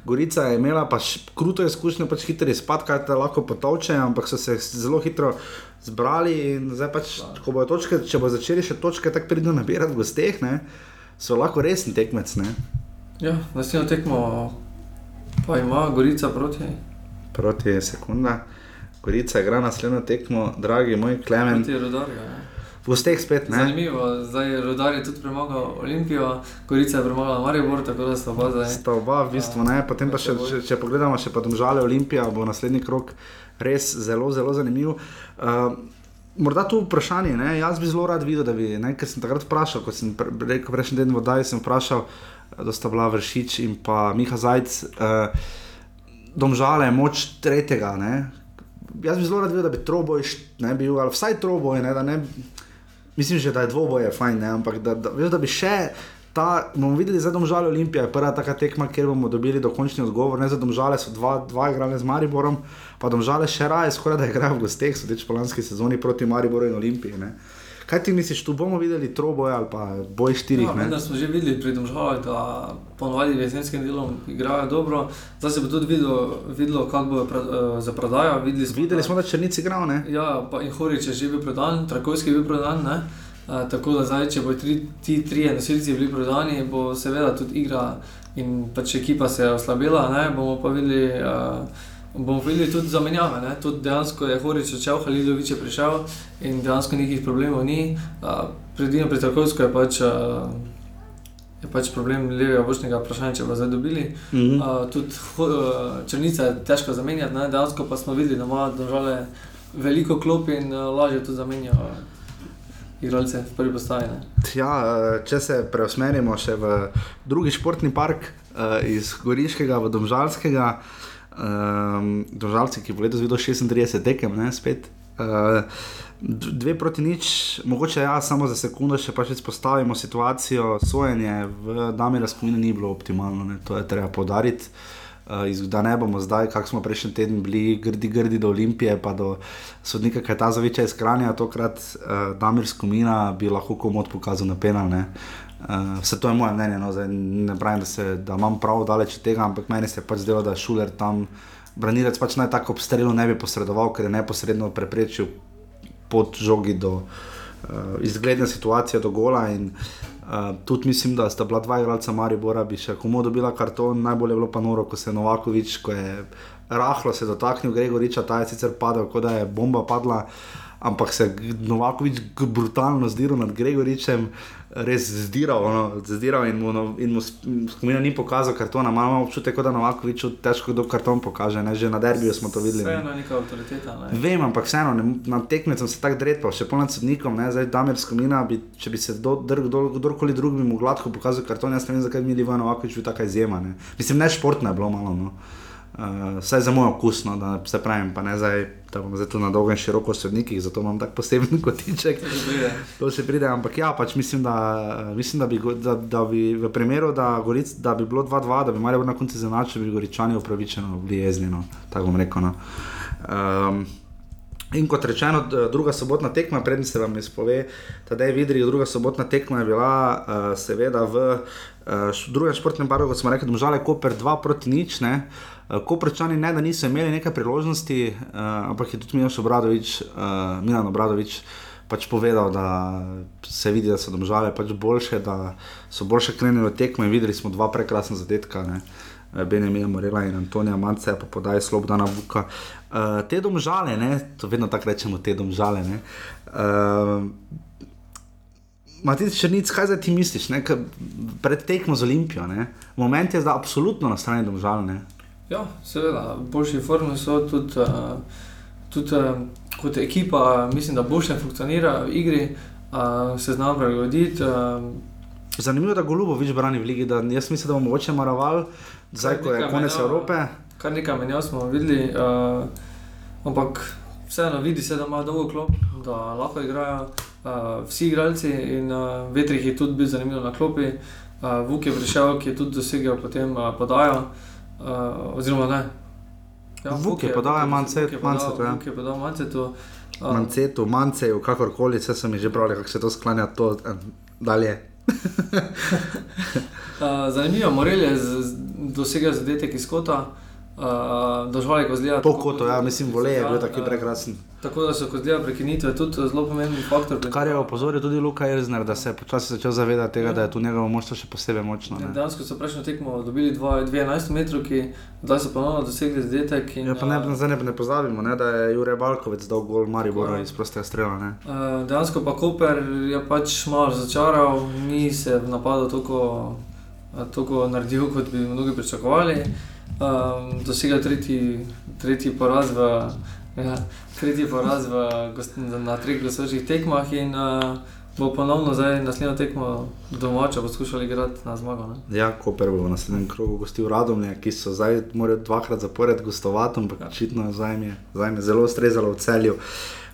Gorica je imela pač kruto izkušnjo, pač hiter izpad, kaj te lahko potovče, ampak so se zelo hitro zbrali in zdaj pač, ko bodo točke, če bo začeli še točke, tako pridno nabirati gosteh, ne? so lahko resni tekmec. Ne? ja, naslednjo tekmo pa ima Gorica proti. Proti je sekunda. Gorica igra naslednjo tekmo, dragi moj Klemen, Proti Rodarju. V gosteh spet. Ne? Zanimivo, zdaj je Rudar je tudi premagal Olimpijo, Gorica je premagala Maribor, tako da sta oba zdaj. Sta oba, v bistvu ne. Potem pa še, če, če pogledamo še pa domžale Olimpija, bo naslednji krok res zelo, zelo zanimiv. Uh, Morda tu vprašanje, ne? jaz bi zelo rad videl, da bi, ne? ker sem takrat vprašal, ko sem pre, rekel prejšnji teden v Vodaji, sem vprašal, da sta bila Vršič in pa Miha Zajc, uh, domžale, moč tretjega. Ne? Jaz bi zelo rad videl, da bi troboj ne bil, ali vsaj troboj, ne, da ne, mislim, že, da je dvoboje fajn, ne, ampak da, da, veš, da bi še ta, bomo videli, zdaj domžale Olimpija, je prva taka tekma, kjer bomo dobili dokončni odgovor. Ne za domžale so dva, dva igrali z Mariborom, pa domžale še raje, skoraj da igrajo v gosteh, sodeč po lanski sezoni proti Mariboru in Olimpiji. Ne. Kaj ti misliš, tu bomo videli troboj ali pa boj štirih? Ja, vendar smo že videli pri Domžalah, da ponovadi v jesenskem delu igrajo dobro. Zdaj se bo tudi videlo, videlo kako bo uh, za prodajo. Videli smo, Videli smo, da Črnic igral, ne? Ja, pa in Horič je že bil prodan, Trakovski je bil prodan. Ne? Uh, tako da zdaj, če bo tri, ti trije nosilci bili prodani, bo seveda tudi igra in pač ekipa se je oslabila, ne? bomo pa videli. Uh, Bomo videli tudi zamenjave, ne? tudi dejansko je Horič odšel, Halilovič je prišel in dejansko nekih problemov ni. Uh, Predino pri Trakovsku je pač, uh, je pač problem levega bočnega vprašanja, če bo zdaj dobili. Mhm. Uh, tudi uh, črnica je težko zamenjati, ne? dejansko pa smo videli, da ima države veliko klop in uh, lažje tudi zamenjajo igralce v prvi postaji. ne. Ja, če se preusmerimo še v drugi športni park, eh, iz Goriškega v Domžalskega, um, Domžalci, ki bo letos videl 36 tekem, ne spet. Uh, dve proti nič, mogoče ja, samo za sekundo še pač izpostavimo situacijo. Sojenje v Dami razkomine ni bilo optimalno, ne, to je treba podariti. Uh, da ne bomo zdaj, kako smo prejšnji teden bili, grdi, grdi do Olimpije, pa do sodnika Katazoviča iz Kranja, tokrat uh, Damir Skomina bi lahko komod pokazal na penal. ne. Uh, vse to je moje mnenje, no, zdaj ne pravim, da, se, da imam prav daleč od tega, ampak meni se je pač zdelo, da je šuler tam, branilec pač naj tako ob strelu ne bi posredoval, ker je neposredno preprečil pot žogi do uh, izgledne situacije, do gola. In, uh, tudi mislim, da sta bila dva igralca Maribora, bi še komu dobila karton, najbolje je bilo pa noro, ko se je Novakovič, ko je rahlo se dotaknil Gregoriča, ta je sicer padel, kot da je bomba padla. ampak se je Novakovič brutalno zdiral nad Gregoričem, res zdiral, ono, zdiral in mu, no- in mu skupina ni pokazal kartona. Imamo občutek, da Novakoviču težko kdo karton pokaže, ne? že na derbiju smo to videli. Vseeno je neka avtoriteta. Ne? Vem, ampak vseeno, ne, na tekmecem se tako drepal, še polno sodnikom, ne, zdaj Damir Skomina, bi, če bi se do, dr, do, kdorkoli drug bi mu gladko pokazal karton, jaz ne vem, zakaj mi Ivan Novakovič bil taka izjema. Ne. Mislim, ne športno je bilo malo, no. Uh, vsaj za moj okus, no, da se pravim, pa ne zdaj, da bom zdaj tu na dolgo in široko sodnikih, zato imam tak poseben [laughs] kotiček. To že pride. Ampak ja, pač mislim, da, mislim, da, bi, da, da bi v primeru, da, Goric, da bi bilo 2-2, da bi Marijo na koncu zanačili, bi Goričani upravičeno bili jezni, no, tako bom rekel. No. Um, In kot rečeno, druga sobotna tekma, prednji se vam izpove, da je vidri, druga sobotna tekma je bila uh, seveda v uh, drugem športnem baru, kot smo rekli, domžale Koper 2 proti nič. Ne. Uh, Koprčani ne, da niso imeli nekaj priložnosti, uh, ampak je tudi Miloš Obradovič, uh, Milan Obradovič pač povedal, da se vidi, da so domžale pač boljše, da so boljše tekmo in videli smo dva prekrasna zadetka. Ne. Benjamina Morela in Antonija Manca, pa podaj Slobodana Vuka. Uh, te domžale, ne, to vedno tako rečemo, te domžale. ne, Uh, Matic Črnic, kaj zdaj ti misliš, ne, pred tekmo z Olimpijo? Ne, moment je zdaj absolutno na strani domžal. Ja, seveda, boljši formi so tudi, uh, tudi uh, kot ekipa, mislim, da boljše funkcionira v igri, uh, se zna prilagoditi. Zanimivo je, da Golubovič brani v ligi, da jaz mislim, da bomo mogoče Maraval, zdaj ko je konec menjava. Evrope. kar nekaj menjav smo videli, uh, ampak vseeno vidi se, da ima dolgo klop, da lahko igrajo uh, vsi igralci in uh, Vetrih je tudi bil zanimiv na klopi. Uh, Vuk je prišel, ki je tudi dosegel potem uh, podajo, uh, oziroma ne. Mance- Vuk je podal- Mancetu, ja. Vuk je podal Mancetu. Uh, Mancetu, Manceju, kakorkoli, vse so mi že pravili, kako se to sklanja to eh, dalje. Uh, [laughs] zanimivo, Morel je dosegel zadetek iz kota, uh, doživljaj kozlija. Po kotu, ja, mislim, volej je bil taki prekrasen. Tako da so kozlija prekinitve tudi zelo pomemben faktor. Kar je opozoril tudi Luka Erzner, da se je počasi začel zavedati tega, da je tu njegovo moštvo še posebej močno. Ne. Dejansko so prejšnjo tekmo dobili 2-11 metrov, zdaj so ponovno dosegli zadetek. In, Ja, pa ne, uh, zdaj ne, ne pozabimo, ne, da je Jurek Balkovec dal gol Maribora iz prostega strela. Ne. Uh, dejansko pa Koper je pač malo razočaral, ni se v napadu toliko, eh, toliko naredil, kot bi mnogi pričakovali. Um, dosegel tretji, tretji poraz v. Ja, tretji poraz v, na treh gostujočih tekmah in uh, bo ponovno zdaj naslednjo tekmo domača poskušali igrati na zmago. Ne? Ja, Koper bo v naslednjem krogu gostil Radomlje, ki so zdaj morali dvakrat zapored gostovati, ampak Ja. očitno zdaj jim je, zdaj je zelo ustrezalo v celju.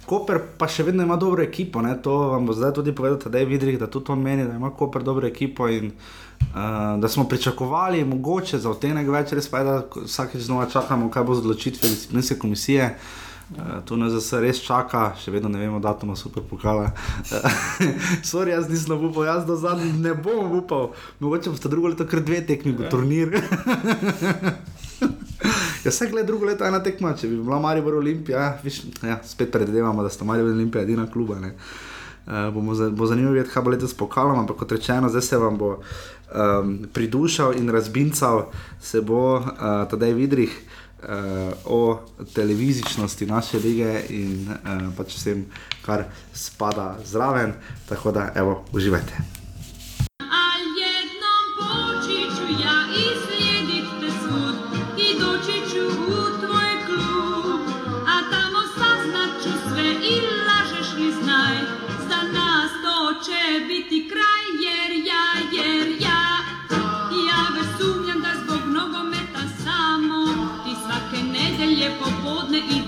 Koper pa še vedno ima dobro ekipo, ne? to vam bo zdaj tudi povedal, da je videl, da tudi on meni, da ima Koper dobro ekipo in uh, da smo pričakovali, mogoče za otenek več, res pa je, da vsakeč znova čakamo, kaj bo z odločitvijo disciplinske komisije. Uh, tu nas zase res čaka, še vedno ne vemo, datuma super pokala. [laughs] Sorry, jaz nisem upal, jaz do zadnjih ne bom upal. Mogoče boste drugo leto kar dve tekmi, bo turnir. [laughs] [laughs] Ja, vse gled drugo leto ena tekma, če bi bila Maribor Olimpija, viš, ja, spet predvidevamo, da sta Maribor Olimpija edina kluba. Ne. Uh, bomo bo zanimivo videti, kaj bo letos pokalom, ampak kot rečeno, zdaj se vam bo um, pridušal in razbincal, se bo uh, tedaj vidrih uh, o televizičnosti naše lige in uh, pač vsem, kar spada zraven. Tako da, evo, uživajte.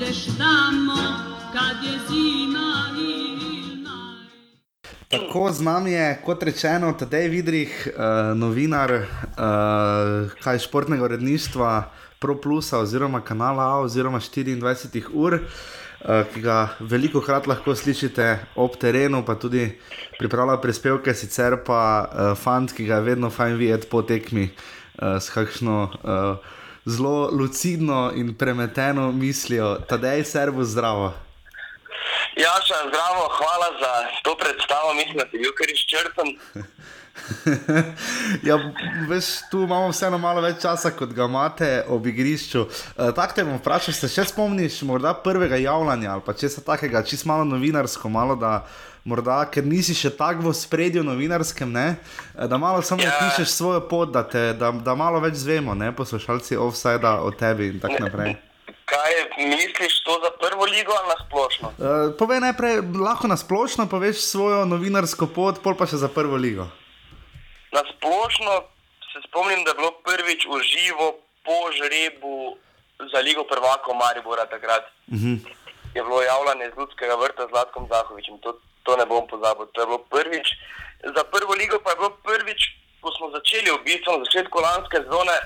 Ideš tamo Kad je zima ili maj Tako z nami je, kot rečeno, Tadej Vidrih, uh, novinar uh, kaj športnega uredništva ProPlusa oziroma kanala A oziroma 24 ur, uh, ki ga veliko krat lahko slišite ob terenu, pa tudi pripravlja prispevke, sicer pa uh, fant, ki ga je vedno fajn videti po tekmi uh, s kakšno uh, zelo lucidno in premeteno mislijo. Tadej, servo zdravo. Jaša, zdravo, hvala za to predstavo, mislim, da si bil kar izčrpen. [laughs] ja, veš, tu imamo vseeno malo več časa, kot ga imate ob igrišču. Uh, Tako te bom vprašal, se še spomniš morda prvega javljanja ali pa česa takega, čist malo novinarsko, malo da. Morda, ker nisi še tako v spredju novinarskem, ne? da malo samo Ja. pišeš svojo pot, da, te, da, da malo več zvemo, ne? poslušalci offsajda o tebi in tako naprej. Kaj misliš to za prvo ligo ali na splošno? Uh, povej najprej, lahko na splošno poveš svojo novinarsko pot, pol pa še za prvo ligo. Na splošno se spomnim, da je bilo prvič v živo po žrebu za ligo prvako Maribora takrat. Uh -huh. Je bilo javljanje z ljudskega vrta z Latkom Zahovičem, to, to ne bom pozabil. To je bilo prvič. Za prvo ligo pa je bilo prvič, ko smo začeli v bistvu na začetku lanske sezone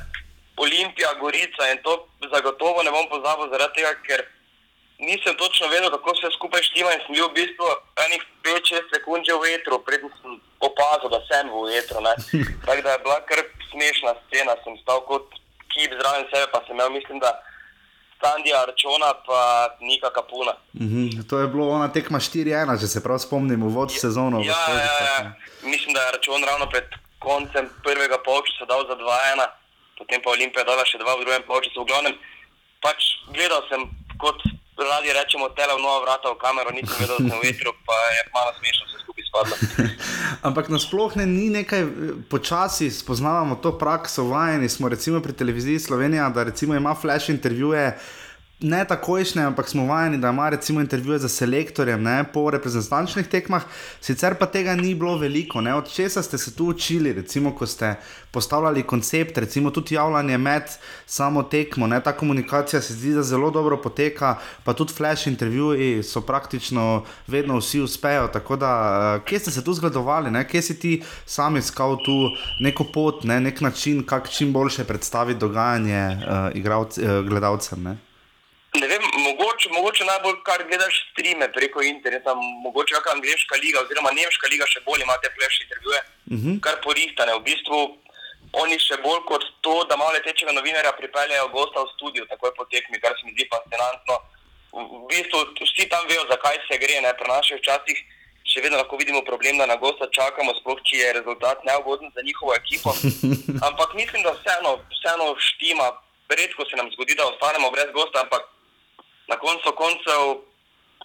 Olimpija, Gorica in to zagotovo ne bom pozabil zaradi tega, ker nisem točno vedel, kako se skupaj štima in sem bil v bistvu enih 5-6 sekund že v vetru, predtem sem opazil, da sem v vetru. ne. [laughs] Tako da je bila kar smešna scena, sem stal kot kip zraven sebe, pa sem imel, mislim, da Sandija Arčona pa Nika Kapuna. Uh -huh. To je bilo ona tekma 4-1, če se prav spomnim, uvod v sezono. Ja, ja, ja. ne. Mislim, da je račun ravno pred koncem prvega polčasa dal za 2-1, potem pa Olimpija dala še dva v drugem polčasu. V glavnem, pač gledal sem kot radi rečemo tele v nova vrata v kamero, nisem vedel, da sem v [laughs] vetru, pa je malo smešno vse skupaj spadlo. [laughs] Ampak nasploh ne ni nekaj, eh, počasi spoznavamo to prakso, vajeni smo recimo pri televiziji Slovenija, da recimo ima flash intervjuje. Ne takojšnje, ampak smo vajeni, da ima recimo intervjuje za selektorjem ne, po reprezentančnih tekmah, sicer pa tega ni bilo veliko. Ne. Od česa ste se tu učili, recimo, ko ste postavljali koncept, recimo tudi javljanje med samo tekmo. Ne. Ta komunikacija se zdi, da zelo dobro poteka, pa tudi flash intervjuji so praktično vedno vsi uspejo. Tako da, eh, kje ste se tu zgledovali, ne? kje si ti sam iskal tu neko pot, ne? nek način, kako čim boljše predstaviti dogajanje uh, igravc, uh, gledalcem. Ne? Ne vem, mogoče, mogoče najbolj, kar gledaš streame preko interneta, mogoče kakšna angliška liga oziroma nemška liga še bolj ima te flash intervjuje, uh -huh. kar porihtane. V bistvu oni še bolj kot to, da malo letečega novinarja pripeljejo gosta v studio, takoj po tekmi, kar se mi zdi fascinantno. V v bistvu vsi tam vejo, zakaj se gre. Ne? Pri naših časih še vedno lahko vidimo problem, da na gosta čakamo, sploh če je rezultat neugoden za njihovo ekipo. [laughs] Ampak mislim, da vseeno, vseeno štima. Redko se nam zgodi, da ostanemo brez gosta, ampak na koncu koncev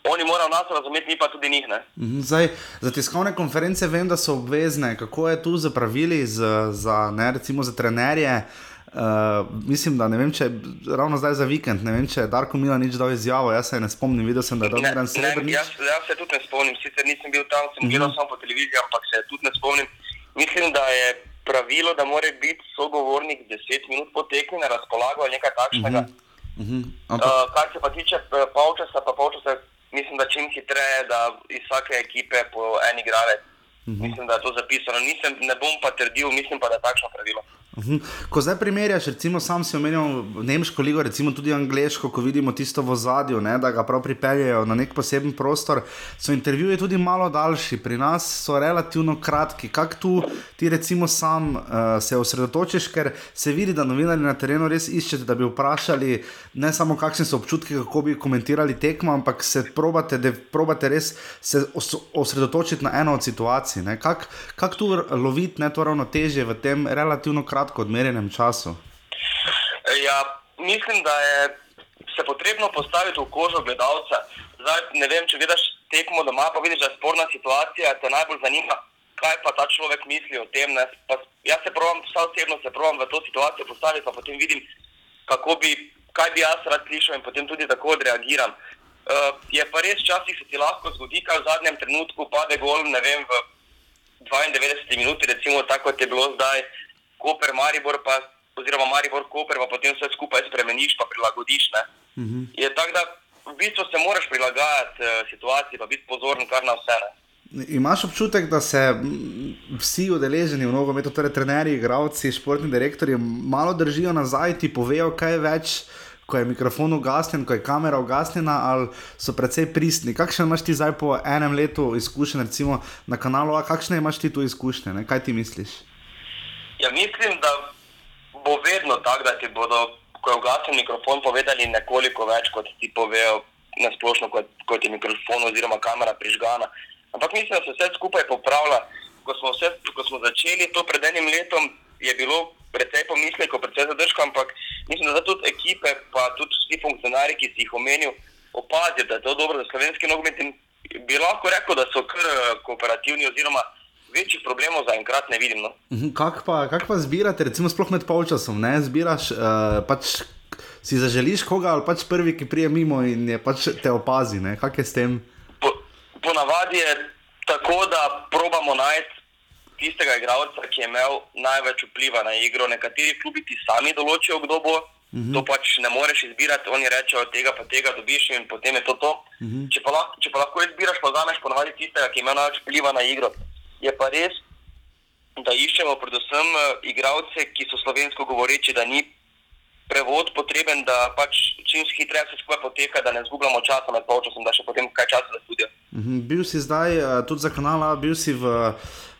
oni morajo nas razumeti, mi pa tudi njih. Ne? Mhm, Zdaj, za tiskovne konference vem, da so obvezne. Kako je tu za pravili, z, za, ne, recimo za trenerje? Uh, mislim, da ne vem, če ravno zdaj za vikend, ne vem, če je Darko Milanič dal izjavo. Jaz se ne spomnim, videl sem, da je Ne, dober dan ne, srebrni. jaz, jaz se tudi ne spomnim, sicer nisem bil tam, sem gledal samo po televiziji, ampak se tudi ne spomnim. Mislim, da je pravilo, da mora biti sogovornik 10 minut po tekmi na razpolago ali nekaj takšnega. Uh -huh. Ampak, Uh, kar se pa tiče eh, polčasa, pa polčasa, mislim, da čim hitreje, da iz vsake ekipe po en igralec. Mislim, da je to zapisano. Nisem, ne bom pa trdil, mislim pa, da je takšno pravilo. Mhm. Ko zdaj primerjaš, recimo, sam si omenil nemško ligo, recimo tudi angliško, ko vidimo tisto v zadju, ne, da ga prav pripeljejo na nek poseben prostor, so intervjuji tudi malo daljši, pri nas so relativno kratki. Kako tu ti, recimo, sam uh, se osredotočiš, ker se vidi, da novinarji na terenu res iščete, da bi vprašali ne samo, kakšni so občutki, kako bi komentirali tekmo, ampak se probate, probate res se os osredotočiti na eno od situacij. Ne. Kako kak tu loviti to ravnotežje v tem relativno kratko odmerjenem času? Ja, mislim, da je se potrebno postaviti v kožo gledalca. Zdaj, ne vem, če gledaš tekmo doma, pa vidiš, da je sporna situacija, te najbolj zanima, kaj pa ta človek misli o tem. ne. Pa, jaz se pravim, vsa osebno se pravim v to situacijo postaviti, pa potem vidim, kako bi, kaj bi jaz rad slišal in potem tudi tako odreagiram. Uh, je pa res, včasih se ti lahko zgodi, kaj v zadnjem trenutku pade gol, ne vem, v 92 minuti, recimo tako kot je bilo zdaj, Koper, Maribor, pa, oziroma Maribor, Koper, pa potem vse skupaj spremeniš, pa prilagodiš. Ne? Uh -huh. Je tako, da v bistvu se moraš prilagajati uh, situaciji, pa biti pozoren kar na vse. Ne? Imaš občutek, da se vsi udeleženi v nogometu, torej trenerji, igravci, športni direktori, malo držijo nazaj, ti povejo kaj več, ko je mikrofon ugasnjen, ko je kamera ugasnjena, ali so precej pristni. Kakšne imaš ti zdaj po enem letu izkušenj, recimo na kanalu, a kakšne imaš ti tu izkušnje, ne? kaj ti misliš? Ja, mislim, da bo vedno tako, da ti bodo, ko je ugasen mikrofon, povedali nekoliko več, kot ti povejo na splošno, kot, kot je mikrofon oziroma kamera prižgana. Ampak mislim, da se vse skupaj popravlja. Ko smo, vse, ko smo začeli to pred enim letom, je bilo precej pomislekov, precej zadržkov, ampak mislim, da tudi ekipe, pa tudi vsi funkcionarji, ki si jih omenil, opazijo, da je to dobro za slovenski nogomet in bi lahko rekel, da so kar eh, kooperativni oziroma večjih problemov zaenkrat ne vidim. No. Mhm, Kak pa, kak pa zbirate, recimo, sploh med polčasom, ne zbiraš, uh, pač si zaželiš koga ali pač prvi, ki prije mimo in je pač te opazi, ne? kak je s tem? Po, ponavadi je tako, da probamo najti tistega igralca, ki je imel največ vpliva na igro. Nekateri klubi ti sami določijo, kdo bo. Uh -huh. To pač ne moreš izbirati, oni rečejo, tega pa tega dobiš in potem je to to. Uh -huh. če, pa lahko, če pa lahko izbiraš, pa vzameš ponavadi tistega, ki ima največ vpliva na igro. Je pa res, da iščemo predvsem uh, igralce, ki so slovensko govoreči, da ni prevod potreben, da pač čim hitreje se skupaj poteka, da ne zgubljamo časa med polčasom, da še potem kaj časa za študijo. Mhm, Bil si zdaj uh, tudi za kanala, bil si v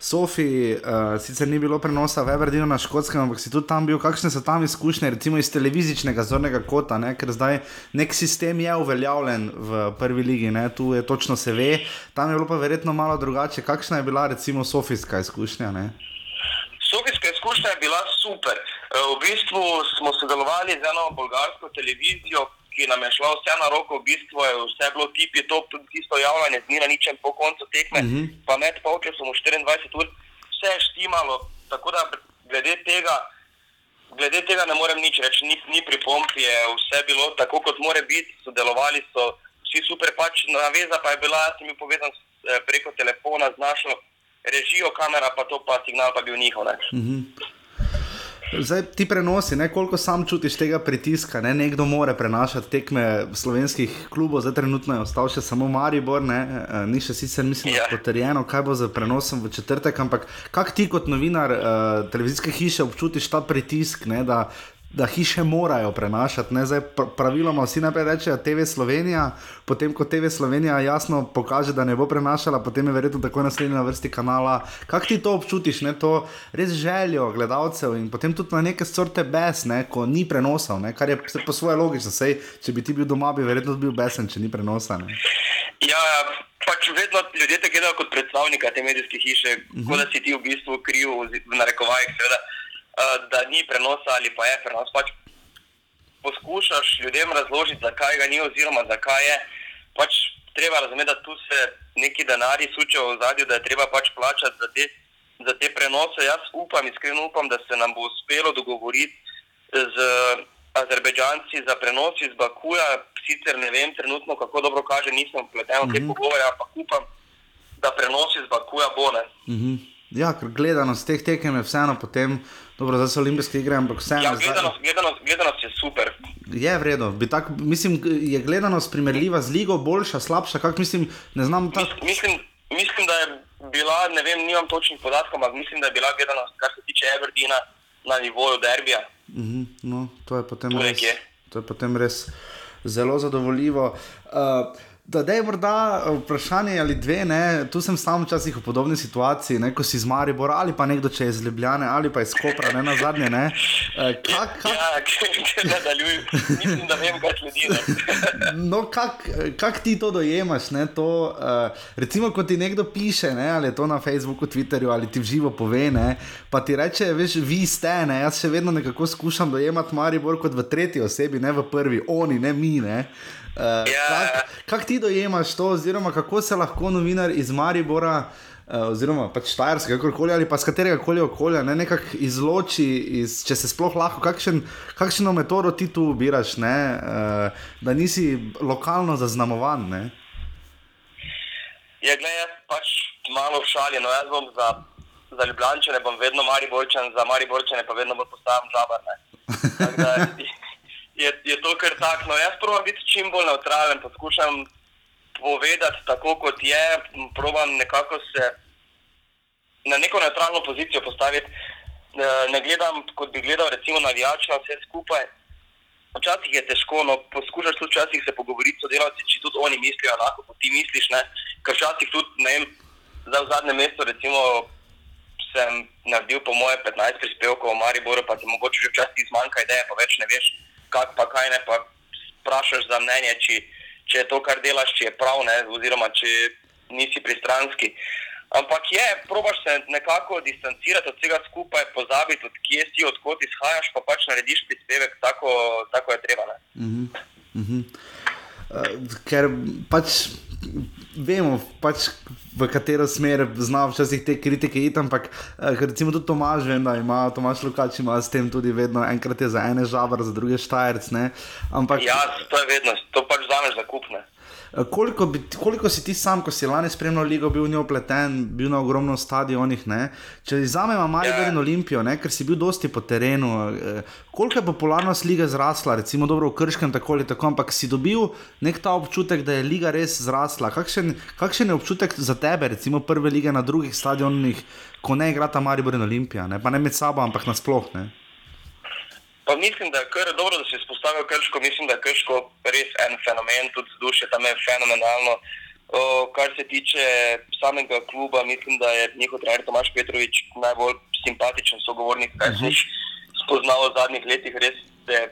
Sofiji, uh, sicer ni bilo prenosa v Everdinu na škotskem, ampak si tudi tam bil. Kakšne so tam izkušnje, recimo iz televizičnega zornega kota, ne? ker zdaj nek sistem je uveljavljen v prvi ligi, ne? tu je točno se ve, tam je bilo pa verjetno malo drugače. Kakšna je bila recimo sofijska izkušnja? Ne? Sofijska izkušnja je bila super. Eh, V bistvu smo sodelovali z eno bolgarsko televizijo, ki nam je šla vse na roko, v bistvu je vse bilo tipi top, tudi tisto javljanje z dni na ničem po koncu tekme, uh -huh. pa med polčasom v 24 ur, vse je štimalo, tako da glede tega, glede tega ne morem nič reči, ni, ni pripomp, je vse bilo tako, kot mora biti, sodelovali so vsi super, pač naveza pa je bila, jaz sem bil povezan s, eh, preko telefona z našo režijo, kamera pa to, pa signal pa bil njihov. Ne. Zdaj ti prenosi, ne, koliko sam čutiš tega pritiska, ne, nekdo more prenašati tekme slovenskih klubov, zdaj trenutno je ostal še samo Maribor, ne, eh, ni še sicer mislim, Ja. yeah. potrjeno, kaj bo z prenosom v četrtek, ampak kak ti kot novinar uh, televizijske hiše občutiš ta pritisk, ne, da, da hiše morajo prenašati, ne, zdaj pr praviloma vsi najprej rečejo TV Slovenija, potem ko TV Slovenija jasno pokaže, da ne bo prenašala, potem je verjetno tako naslednja na vrsti kanala. Kak ti to občutiš, ne, to res željo gledalcev in potem tudi na neke sorte bes, ne, ko ni prenosov, ne, kar je po svoje logično, sej, če bi ti bil doma, bi verjetno bil besen, če ni prenosa. Ne. Ja, pač vedno ljudje te gledajo kot predstavnika te medijske hiše, uh -huh. kot da si ti v bistvu kriv, v narekovajih, seveda, da ni prenosa ali pa je prenos. Pač poskušaš ljudem razložiti, zakaj ga ni, oziroma zakaj je. Pač treba razumeti, da tu se neki denari sučejo v zadju, da je treba pač plačati za te, za te prenose. Jaz upam, iskreno upam, da se nam bo uspelo dogovoriti z Azerbejdžanci za prenos iz Bakuja. Sicer ne vem trenutno, kako dobro kaže, nisem vpleten v te pogovore, ampak upam, da prenos iz Bakuja bo ne. Mhm. Ja, ker gledanost teh tekem je vseeno potem, dobro, zdaj so olimpijske igre, ampak vseeno. Ja, gledanost, gledanost, gledanost je super. Je vredno, tak, mislim, je gledanost primerljiva z ligo, boljša, slabša, kak mislim, ne znam tako. Mis, mislim, mislim, da je bila, ne vem, nimam točnih podatkov, ampak mislim, da je bila gledanost, kar se tiče Everdina, na nivoju derbija. Mhm, no, to je potem Tu res, nekje. to je potem res zelo zadovoljivo. Uh, Da, da je morda vprašanje ali dve, ne? tu sem sam včasih v podobni situaciji, ne? ko si iz Maribora ali pa nekdo, če je iz Ljubljane ali pa iz Kopra, ne na zadnje. Ne? Uh, kak, kak, Ja, [laughs] če nadaljuj, mislim, da vem, kaj sledi. [laughs] No, kak, kak ti to dojemaš? Ne, to, uh, recimo, ko ti nekdo piše, ne, ali je to na Facebooku, Twitterju ali ti v živo pove, ne, pa ti reče, veš, vi ste, ne, jaz še vedno nekako skušam dojemati Maribor kot v tretji osebi, ne v prvi, oni, ne mi. Ne. Uh, Ja. kak, kak ti dojemaš to, oziroma kako se lahko novinar iz Maribora, uh, oziroma pač Štajerska, kakorkoli ali pa z katerega koli okolja, ne, nekako izloči, iz, če se sploh lahko, kakšen, kakšno metodo ti tu ubiraš, ne, uh, da nisi lokalno zaznamovan. Ne? Ja, gledaj, jaz pač malo v šali, no jaz bom za, za Ljubljančane, bom vedno Mariborčan, za Mariborčane pa vedno bolj postajam žabar. [laughs] Tako da Je, je to kar tak, no jaz probujem biti čim bolj neutralen, poskušam povedati tako, kot je, probujem nekako se na neko neutralno pozicijo postaviti. Ne gledam, kot bi gledal, recimo, na vse skupaj. Včasih je težko, no, poskušaš tudi včasih se pogovoriti s sodelavci, če tudi oni mislijo enako, kot ti misliš. Ne? Ker včasih tudi, ne vem, zdaj v zadnjem mestu, recimo, sem naredil po moje 15 prispevkov v Mariboru, pa ti mogoče že včasih zmanjka ideje, pa več ne veš, kak pa kaj ne, pa vprašaš za mnenje, če, če je to, kar delaš, če je prav, ne, oziroma če nisi pristranski. Ampak je, probaš se nekako distancirati od vsega skupaj, pozabiti, od kje si, odkot izhajaš, pa pač narediš prispevek, tako, tako je treba. Ne. Uh, ker pač vemo, pač, v katero smer znajo včasih te kritike iti, ampak uh, recimo tudi Tomaž, vem, da ima Tomaž Lukač, ima s tem tudi vedno enkrat je za ene žabar, za druge štajerc. ne. Ampak Ja, to je vedno, to pač vzameš za kupne. Eh, Koliko, bi, koliko si ti sam, ko si lani spremljal ligo, bil v njo upleten, bil na ogromno stadionih? Ne? Če vzamemo Maribor Ja. in Olimpijo, ne? ker si bil dosti po terenu, eh, koliko je popularnost lige zrasla, recimo dobro v Krškem, tako ali tako, ampak si dobil nek ta občutek, da je liga res zrasla. Kakšen, kakšen je občutek za tebe, recimo prve lige na drugih stadionih, ko ne igrata Maribor in Olimpija, ne? pa ne med sabo, ampak nasploh. Ne? Pa mislim, da je kar dobro, da si izpostavil Krško. Mislim, da je Krško res en fenomen, tudi vzdušje tam je fenomenalno. O, kar se tiče samega kluba, mislim, da je njihov trener Tomaš Petrovič najbolj simpatičen sogovornik, kar sem jih spoznal v zadnjih letih. Res se je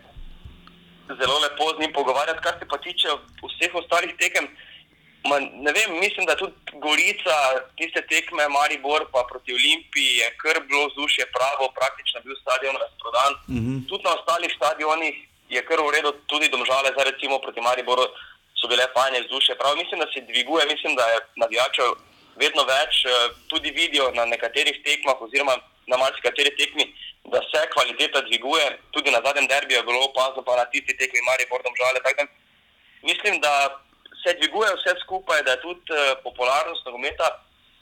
zelo lepo z njim pogovarjati. Kar se pa tiče vseh ostalih tekem, ma, ne vem, mislim, da tudi Gorica, tiste tekme, Maribor pa proti Olimpiji, je kar bilo vzdušje pravo, praktično bil stadion razprodan. Mm -hmm. Tudi na ostalih stadionih je kar v redu, tudi domžale, zdaj recimo proti Mariboru so bile fajne vzdušje. Prav mislim, da se dviguje, mislim, da je navijačev vedno več, eh, tudi vidijo na nekaterih tekmah oziroma na marsikateri tekmi, da se kvaliteta dviguje. Tudi na zadnjem derbiju je bilo opazno, pa na tisti tekmi Maribor domžale. Mislim, da se dviguje vse skupaj, da je tudi uh, popularnost nogometa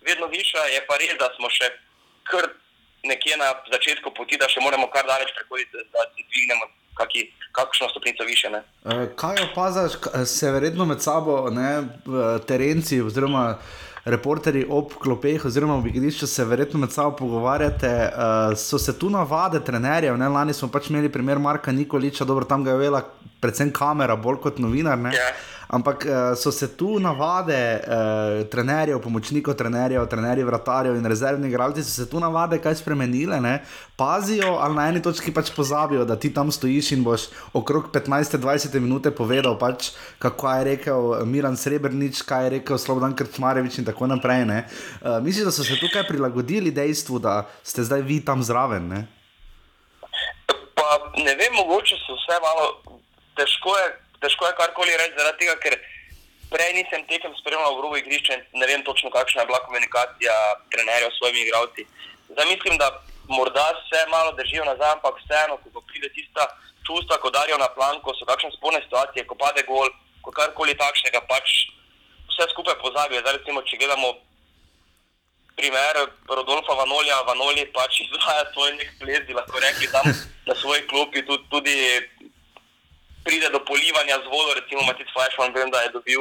vedno višja. Je pa res, da smo še kar nekje na začetku poti, da še moramo kar daleč prehoditi, da se dvignemo kaki, kakšno stopnico više. Ne? Eh, Kaj opaziš, K- se verjetno med sabo, ne, terenci oziroma reporterji ob klopeh oziroma v igrišču se verjetno med sabo pogovarjate, uh, so se tu navade trenerjev, ne, lani smo pač imeli primer Marka Nikoliča, dobro, tam ga je vela predvsem kamera, bolj kot novinar, ne. Ja. Ampak uh, so se tu navade uh, trenerjev, pomočnikov trenerjev, trenerjev, vratarjev in rezervnih igralcev, so se tu navade kaj spremenile, ne? pazijo ali na eni točki pač pozabijo, da ti tam stojiš in boš okrog 15-20 minut povedal, pač, kako je rekel Miran Srebrnič, kaj je rekel Slobodan Krčmarevič in tako naprej. ne. Uh, mislim, da so se tukaj prilagodili dejstvu, da ste zdaj vi tam zraven. Ne? Pa ne vem, mogoče so vse malo težko je, težko je karkoli reči, zaradi tega, ker prej nisem tekem spremljal v robu igrišča in ne vem točno, kakšna je bila komunikacija trenerjev s svojimi igralci. Zdaj mislim, da morda se malo držijo nazaj, ampak vseeno, ko pride tista čustva, ko darijo na plan, ko so kakšne sporne situacije, ko pade gol, ko karkoli takšnega, pač vse skupaj pozabijo. Zdaj recimo, če gledamo primer Rodolfa Vanolja, Vanoli pač [laughs] izvaja svoj nek ples, bi lahko rekli tam na svoji klopi, tudi, tudi pride do polivanja z vodo, recimo Matic Flashman, vem, da je dobil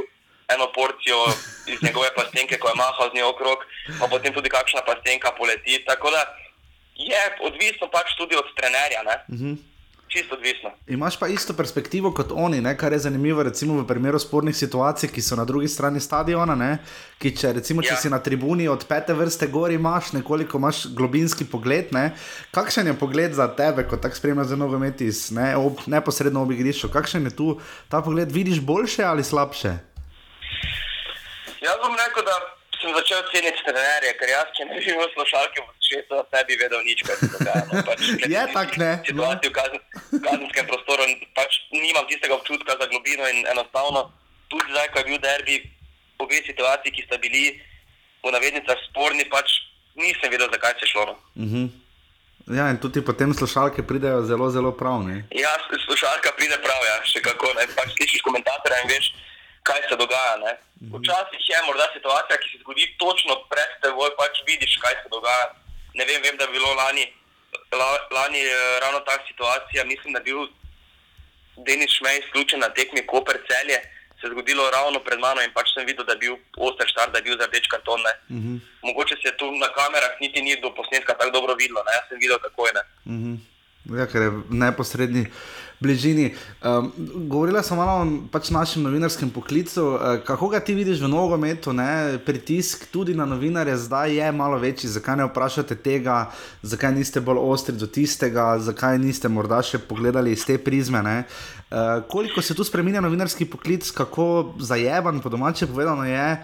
eno porcijo iz njegove plastenke, ko je mahal z njo okrog, pa potem tudi kakšna plastenka poleti. Tako da je odvisno pač tudi od trenerja, ne? Čisto odvisno. Imaš pa isto perspektivo kot oni, ne? kar je zanimivo, recimo v primeru spornih situacij, ki so na drugi strani stadiona. Ne? Ki če, recimo, če Ja. si na tribuni od pete vrste gor, imaš nekoliko imaš globinski pogled. Ne? Kakšen je pogled za tebe, ko tako spremljaš za nogomet iz ne, ob, neposredno ob igrišču? Kakšen je tu ta pogled? Vidiš boljše ali slabše? Jaz bom rekel, da sem začel ceniti trenerje, ker jaz, če ne bi imel slušalke v šetu, ne bi vedel nič, kaj se dogaja. No, pač, [laughs] Je tistih tak, ne? Situacij v kazen, kazenskem prostoru, pač nimam tistega občutka za globino in enostavno, tudi zdaj, ko je bil derbi, obe situaciji, ki sta bili v navednicah sporni, pač nisem vedel, zakaj se šlo. No. Mhm. Ja, in tudi potem slušalke pridejo zelo, zelo pravne. Ja, slušalka pride prav, ja, še kako. Ne? Pač slišiš komentatorja in veš, kaj se dogaja. Ne? Včasih je morda situacija, ki se zgodi točno pred teboj, pač vidiš, kaj se dogaja. Ne vem, vem da je bilo lani, la, lani eh, ravno ta situacija, mislim, da je bil Denis Šmej izključen na tekmi Koper celje. Se je zgodilo ravno pred mano in pač sem videl, da je bil oster štart, da je bil za rdeč karton. ne. Mogoče se tu na kamerah niti ni do posnetka tako dobro videlo, ne? jaz sem videl takoj. Ne? Mhm. Ja, ker je neposredni bližini. Um, govorila sem malo o pač našem novinarskem poklicu. Uh, kako ga ti vidiš v nogometu? Ne? Pritisk tudi na novinarje zdaj je malo večji. Zakaj ne vprašate tega, zakaj niste bolj ostri do tistega, zakaj niste morda še pogledali iz te prizme? Uh, koliko se tu spremenja novinarski poklic, kako zajeban, po domače povedano je,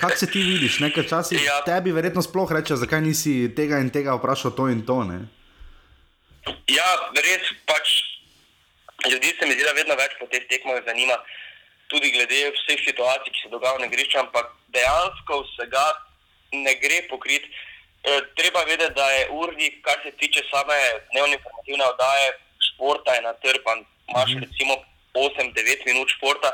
kako se ti vidiš? Nekaj časa Ja. tebi verjetno sploh reče, zakaj nisi tega in tega vprašal to in to. Ne? Ja, res pač ljudi se mi zdi, da vedno več po teh tekmah zanima, tudi glede vseh situacij, ki se dogajajo na igrišču, ampak dejansko vsega ne gre pokriti. E, treba vedeti, da je urnik, kar se tiče same dnevne informativne oddaje, športa je natrpan. Imaš Mhm. recimo 8-9 minut športa,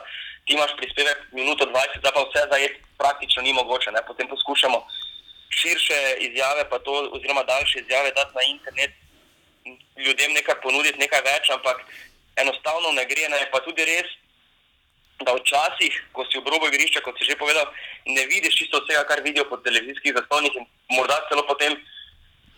ti imaš prispevek minuto 20, da pa vse zajeti praktično ni mogoče. Ne? Potem poskušamo širše izjave, pa to, oziroma daljše izjave dati na internet, ljudem nekaj ponuditi, nekaj več, ampak enostavno ne gre. Ne. Pa tudi res, da včasih, ko si v robu igrišča, kot si že povedal, ne vidiš čisto vsega, kar vidijo po televizijskih zaslonih in morda celo potem,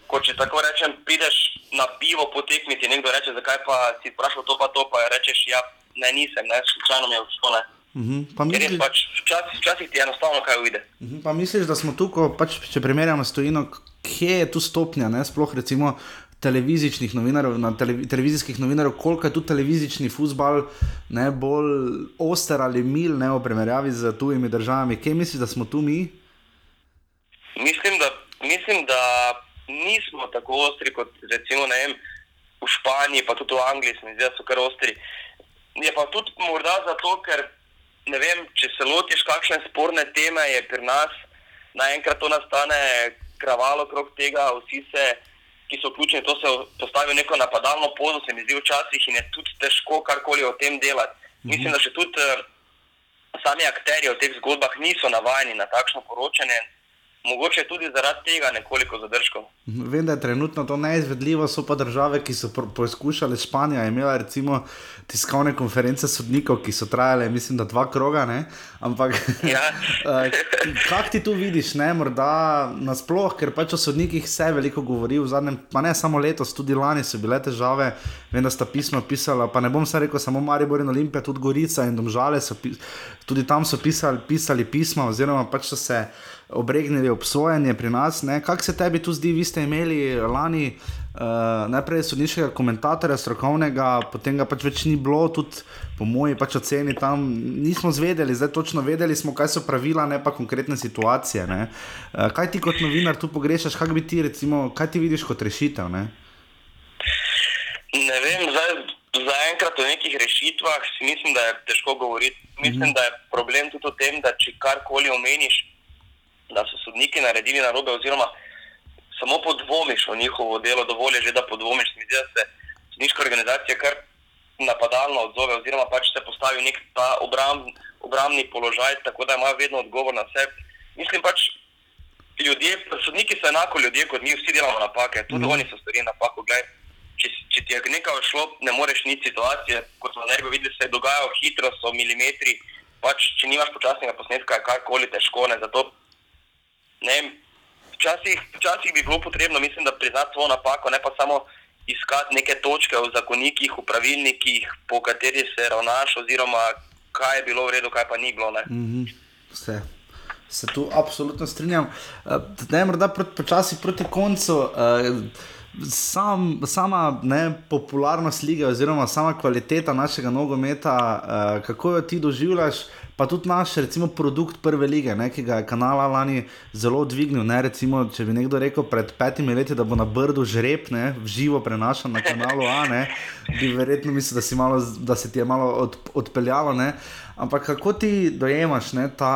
ko če tako rečem, prideš na pivo po tekmi, ti nekdo reče, zakaj pa si vprašal to pa to, pa rečeš, ja, ne nisem, ne, slučajno mi je všlo, res misliš, pač včasih, včasih ti enostavno kaj uide. Mhm, pa misliš, da smo tu, ko pač, če primerjamo s tujino, kje je tu stopnja, ne? sploh recimo televizičnih novinarjev, na televi, televizijskih novinarjev, koliko je tu televizični futbal ne, bolj oster ali mil, ne v primerjavi z tujimi državami. Kje misliš, da smo tu mi? Mislim, da, mislim, da nismo tako ostri kot recimo vem, v Španiji, pa tudi v Angliji, se mi zdi, da so kar ostri. Je pa tudi morda zato, ker ne vem, če se lotiš kakšne sporne teme, je pri nas naenkrat to nastane kravalo okrog tega, vsi se, ki so vključeni, to se postavi v neko napadalno pozo, se mi zdi včasih in je tudi težko karkoli o tem delati. Mislim, da še tudi eh, sami akteri v teh zgodbah niso navajeni na takšno poročanje, mogoče tudi zaradi tega nekoliko zadržkov. Mhm, Vem, da je trenutno to neizvedljivo, so pa države, ki so poskušale. Španija je imela recimo tiskovne konference sodnikov, ki so trajale, mislim, da dva kroga. Ne? Ampak, Ja. [laughs] eh, kak ti tu vidiš, ne? morda nasploh, ker pač o sodnikih se veliko govori v zadnjem, pa ne samo letos, tudi lani so bile težave. Vem, da sta pisma pisala, pa ne bom se rekel samo Maribor in Olimpija, tudi Gorica in Domžale so tudi tam so pisali, pisali pisma, oziroma pač so se obregnili obsojanje pri nas. Kako se tebi tu zdi, vi ste imeli lani uh, najprej sodniškega komentatorja, strokovnega, potem ga pač več ni bilo, tudi po moji pač oceni tam nismo zvedeli, zdaj točno vedeli smo, kaj so pravila, ne pa konkretne situacije. ne. Uh, kaj ti kot novinar tu pogrešaš, kaj bi ti recimo, kaj ti vidiš kot rešitev? Ne? Ne vem, zdaj, zaenkrat o nekih rešitvah si mislim, da je težko govoriti. Mislim, da je problem tudi v tem, da če karkoli omeniš, da so sodniki naredili narobe, oziroma samo podvomiš o njihovo delo, dovolj je že, da podvomiš. Mi zdi, da se sodniška organizacija kar napadalno odzove, oziroma pač se postavi v nek ta obram, obrambni položaj, tako da ima vedno odgovor na vse. Mislim pač, ljudje, sodniki so enako ljudje kot mi, vsi delamo napake, tudi mm. oni so storili napako. Glej, če, če ti je nekaj šlo, ne moreš nič situacije, kot smo najbolj videli, se je dogajalo hitro, so milimetri. Pač, če nimaš počasnega posnetka, je karkoli težko. Ne, zato, ne včasih, včasih bi bilo potrebno, mislim, da priznati svojo napako, ne pa samo iskati neke točke v zakonikih, v pravilnikih, po kateri se ravnaš, oziroma kaj je bilo v redu, kaj pa ni bilo. Ne. Mhm, Vse. Se tu absolutno strinjam. Uh, da je morda počasi proti koncu. Uh, Sam, sama ne, popularnost lige, oziroma sama kvaliteta našega nogometa, uh, kako jo ti doživljaš, pa tudi naš, recimo, produkt prve lige, ne, ki ga je kanala lani zelo dvignil. Ne, recimo, če bi nekdo rekel pred petimi leti, da bo na Brdu žreb, ne, v živo prenašan na kanalu A, ne, bi verjetno mislil, da, si malo, da se ti je malo od, odpeljalo. Ne. Ampak kako ti dojemaš ne, ta.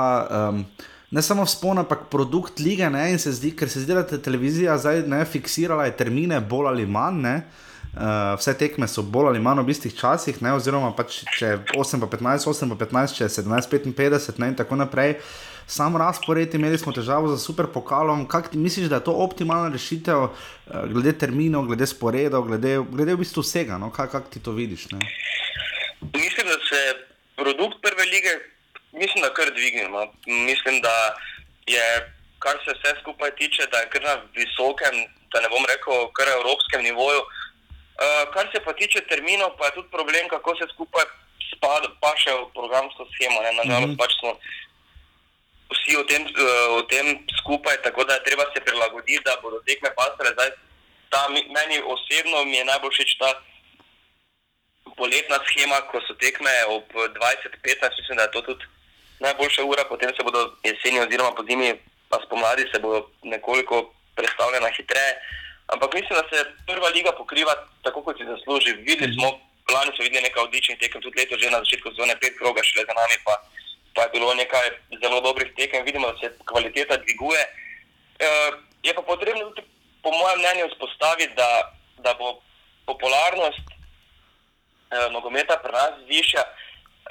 Um, ne samo vzpon, ampak produkt lige. Ne, se zdi, ker se zdi, da je televizija zdaj ne, fiksirala termine bolj ali manj. Ne, uh, vse tekme so bolj ali manj v istih časih, ne, oziroma pač če 8 pa 15, 8 pa 15, če 17, 55 ne, in tako naprej. Sam razpored, imeli smo težavo z super pokalom. Kaj ti misliš, da je to optimalna rešitev, uh, glede terminov, glede sporedov, glede, glede v bistvu vsega? No? Kaj, kaj ti to vidiš? Ne? Mislim, da se produkt prve lige, mislim, da kar dvignemo. Mislim, da je, kar se vse skupaj tiče, da je kar na visokem, da ne bom rekel, kar evropskem nivoju. Uh, kar se pa tiče terminov, pa je tudi problem, kako se skupaj spada, pa še v programsko schemo. Ne? Nažalost, mm -hmm. pač smo vsi v tem, v tem skupaj, tako da je treba se prilagoditi, da bodo tekme pasale. Zdaj, ta, meni osebno mi je najbolj všeč ta poletna schema, ko so tekme ob 20-15, mislim, da je to tudi najboljša ura, potem se bodo jeseni oziroma po zimi, pa spomladi se bodo nekoliko predstavljena hitreje. Ampak mislim, da se prva liga pokriva tako, kot si zasluži. Videli smo, lani so videli nekaj odličnih tekem, tudi leto že na začetku sezone, pet kroga šele za nami, pa, pa je bilo nekaj zelo dobrih tekem. Vidimo, da se kvaliteta dviguje. E, je pa potrebno tudi, po mojem mnenju, vzpostaviti, da, da bo popularnost eh, nogometa pri nas višja,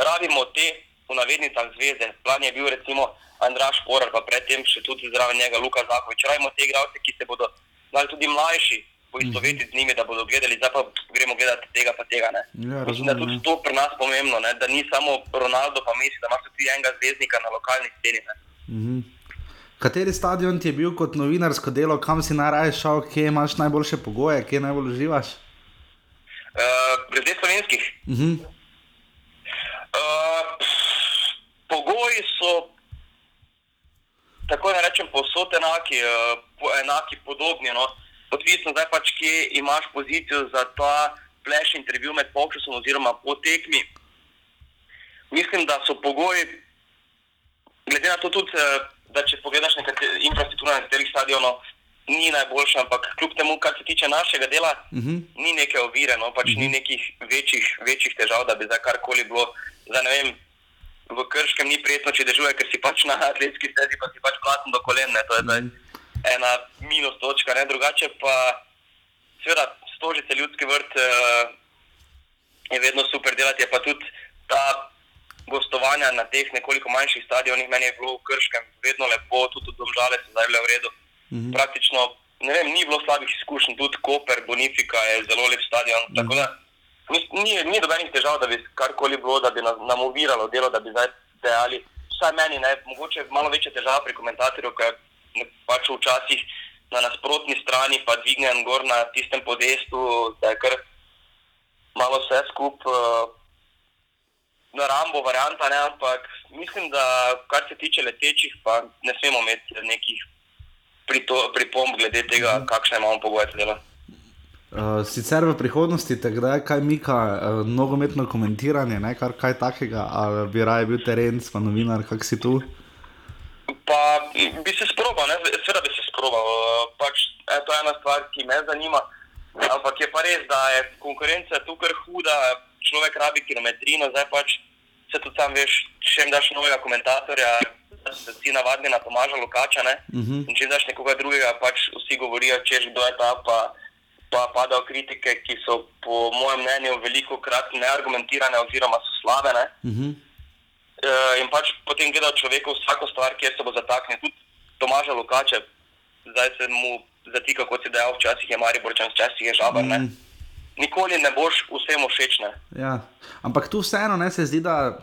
rabimo te v navednicah zveze. Plan je bil recimo Andraš Porar, pa predtem še tudi zraven njega Luka Zahovič. Rabimo te igralce, ki se bodo znali tudi mlajši poistovetiti z njimi, da bodo gledali, zdaj pa gremo gledati tega pa tega. Ne. Ja, Mislim, da je razumem, tudi ja. to pri nas pomembno, ne, da ni samo Ronaldo pa Messi, da imaš tudi enega zvezdnika na lokalni sceni. Ne. Mhm. Kateri stadion ti je bil kot novinarsko delo, kam si najraje šel, kje imaš najboljše pogoje, kje najbolj uživaš? Uh, glede slovenskih, Mhm. Uh, pogoji so, tako da rečem, posod enaki, uh, po, enaki podobni. No. Odvisno zdaj pač, kje imaš pozicijo za ta flash intervju med polčasom oziroma po tekmi. Mislim, da so pogoji, glede na to tudi, eh, da če pogledaš nekatere infrastrukture na nekaterih stadionov, ni najboljša, ampak kljub temu, kar se tiče našega dela, Mhm. ni neke ovire, no, pač ni nekih večjih, večjih težav, da bi zdaj karkoli bilo. Ne vem, v Krškem ni prijetno, če dežuje, ker si pač na atletski stezi, pa si pač platen do kolen. Ne, to je zdaj ena minus točka, ne, drugače pa, seveda, stožice ljudski vrt uh, je vedno super delati, je pa tudi ta gostovanja na teh nekoliko manjših stadionih, meni je bilo v Krškem vedno lepo, tudi domžale so zdaj bile v redu. Mhm. Praktično, ne vem, ni bilo slabih izkušenj, tudi Koper, Bonifika je zelo lep stadion. Mhm. Tako da ni, ni, ni dobenih težav, da bi karkoli bilo, da bi nas, nam oviralo delo, da bi zdaj dejali. Vsaj meni, ne, mogoče malo večje težave pri komentatorju, ker pač včasih na nasprotni strani pa dvignem gor na tistem podestu, da je kar malo vse skupaj. Uh, Na Rambo varianta, ne, ampak mislim, da kar se tiče letečih, pa ne smemo imeti nekih prito- pripomb glede tega, kakšne imamo pogoje za delo. Uh, sicer v prihodnosti te kdaj kaj mika, uh, nogometno komentiranje, ne, kar kaj takega, ali bi raje bil teren, pa novinar, kak si tu? Pa bi se sprobal, ne? seveda bi se sprobal. Pač, e, to je ena stvar, ki me zanima. Ampak je pa res, da je konkurenca tukaj huda, človek rabi kilometrino, zdaj pač se tudi sam veš, če jim daš novega komentatorja, se si navadni na Tomaža Lukača, ne? Mhm. In če daš nekoga drugega, pač vsi govorijo, češ kdo je ta, pa, pa padajo kritike, ki so po mojem mnenju veliko krat neargumentirane oziroma so slabe. Ne? Mhm. Uh, in pač potem gledajo človeku vsako stvar, kjer se bo zataknil. Tudi Tomaža Lukače, zdaj se mu zatika, kot si dejal, včasih je Mariborčan, včasih je žabar. Mm. Nikoli ne boš vsem všeč. Ja. Ampak tu vseeno ne, se zdi, da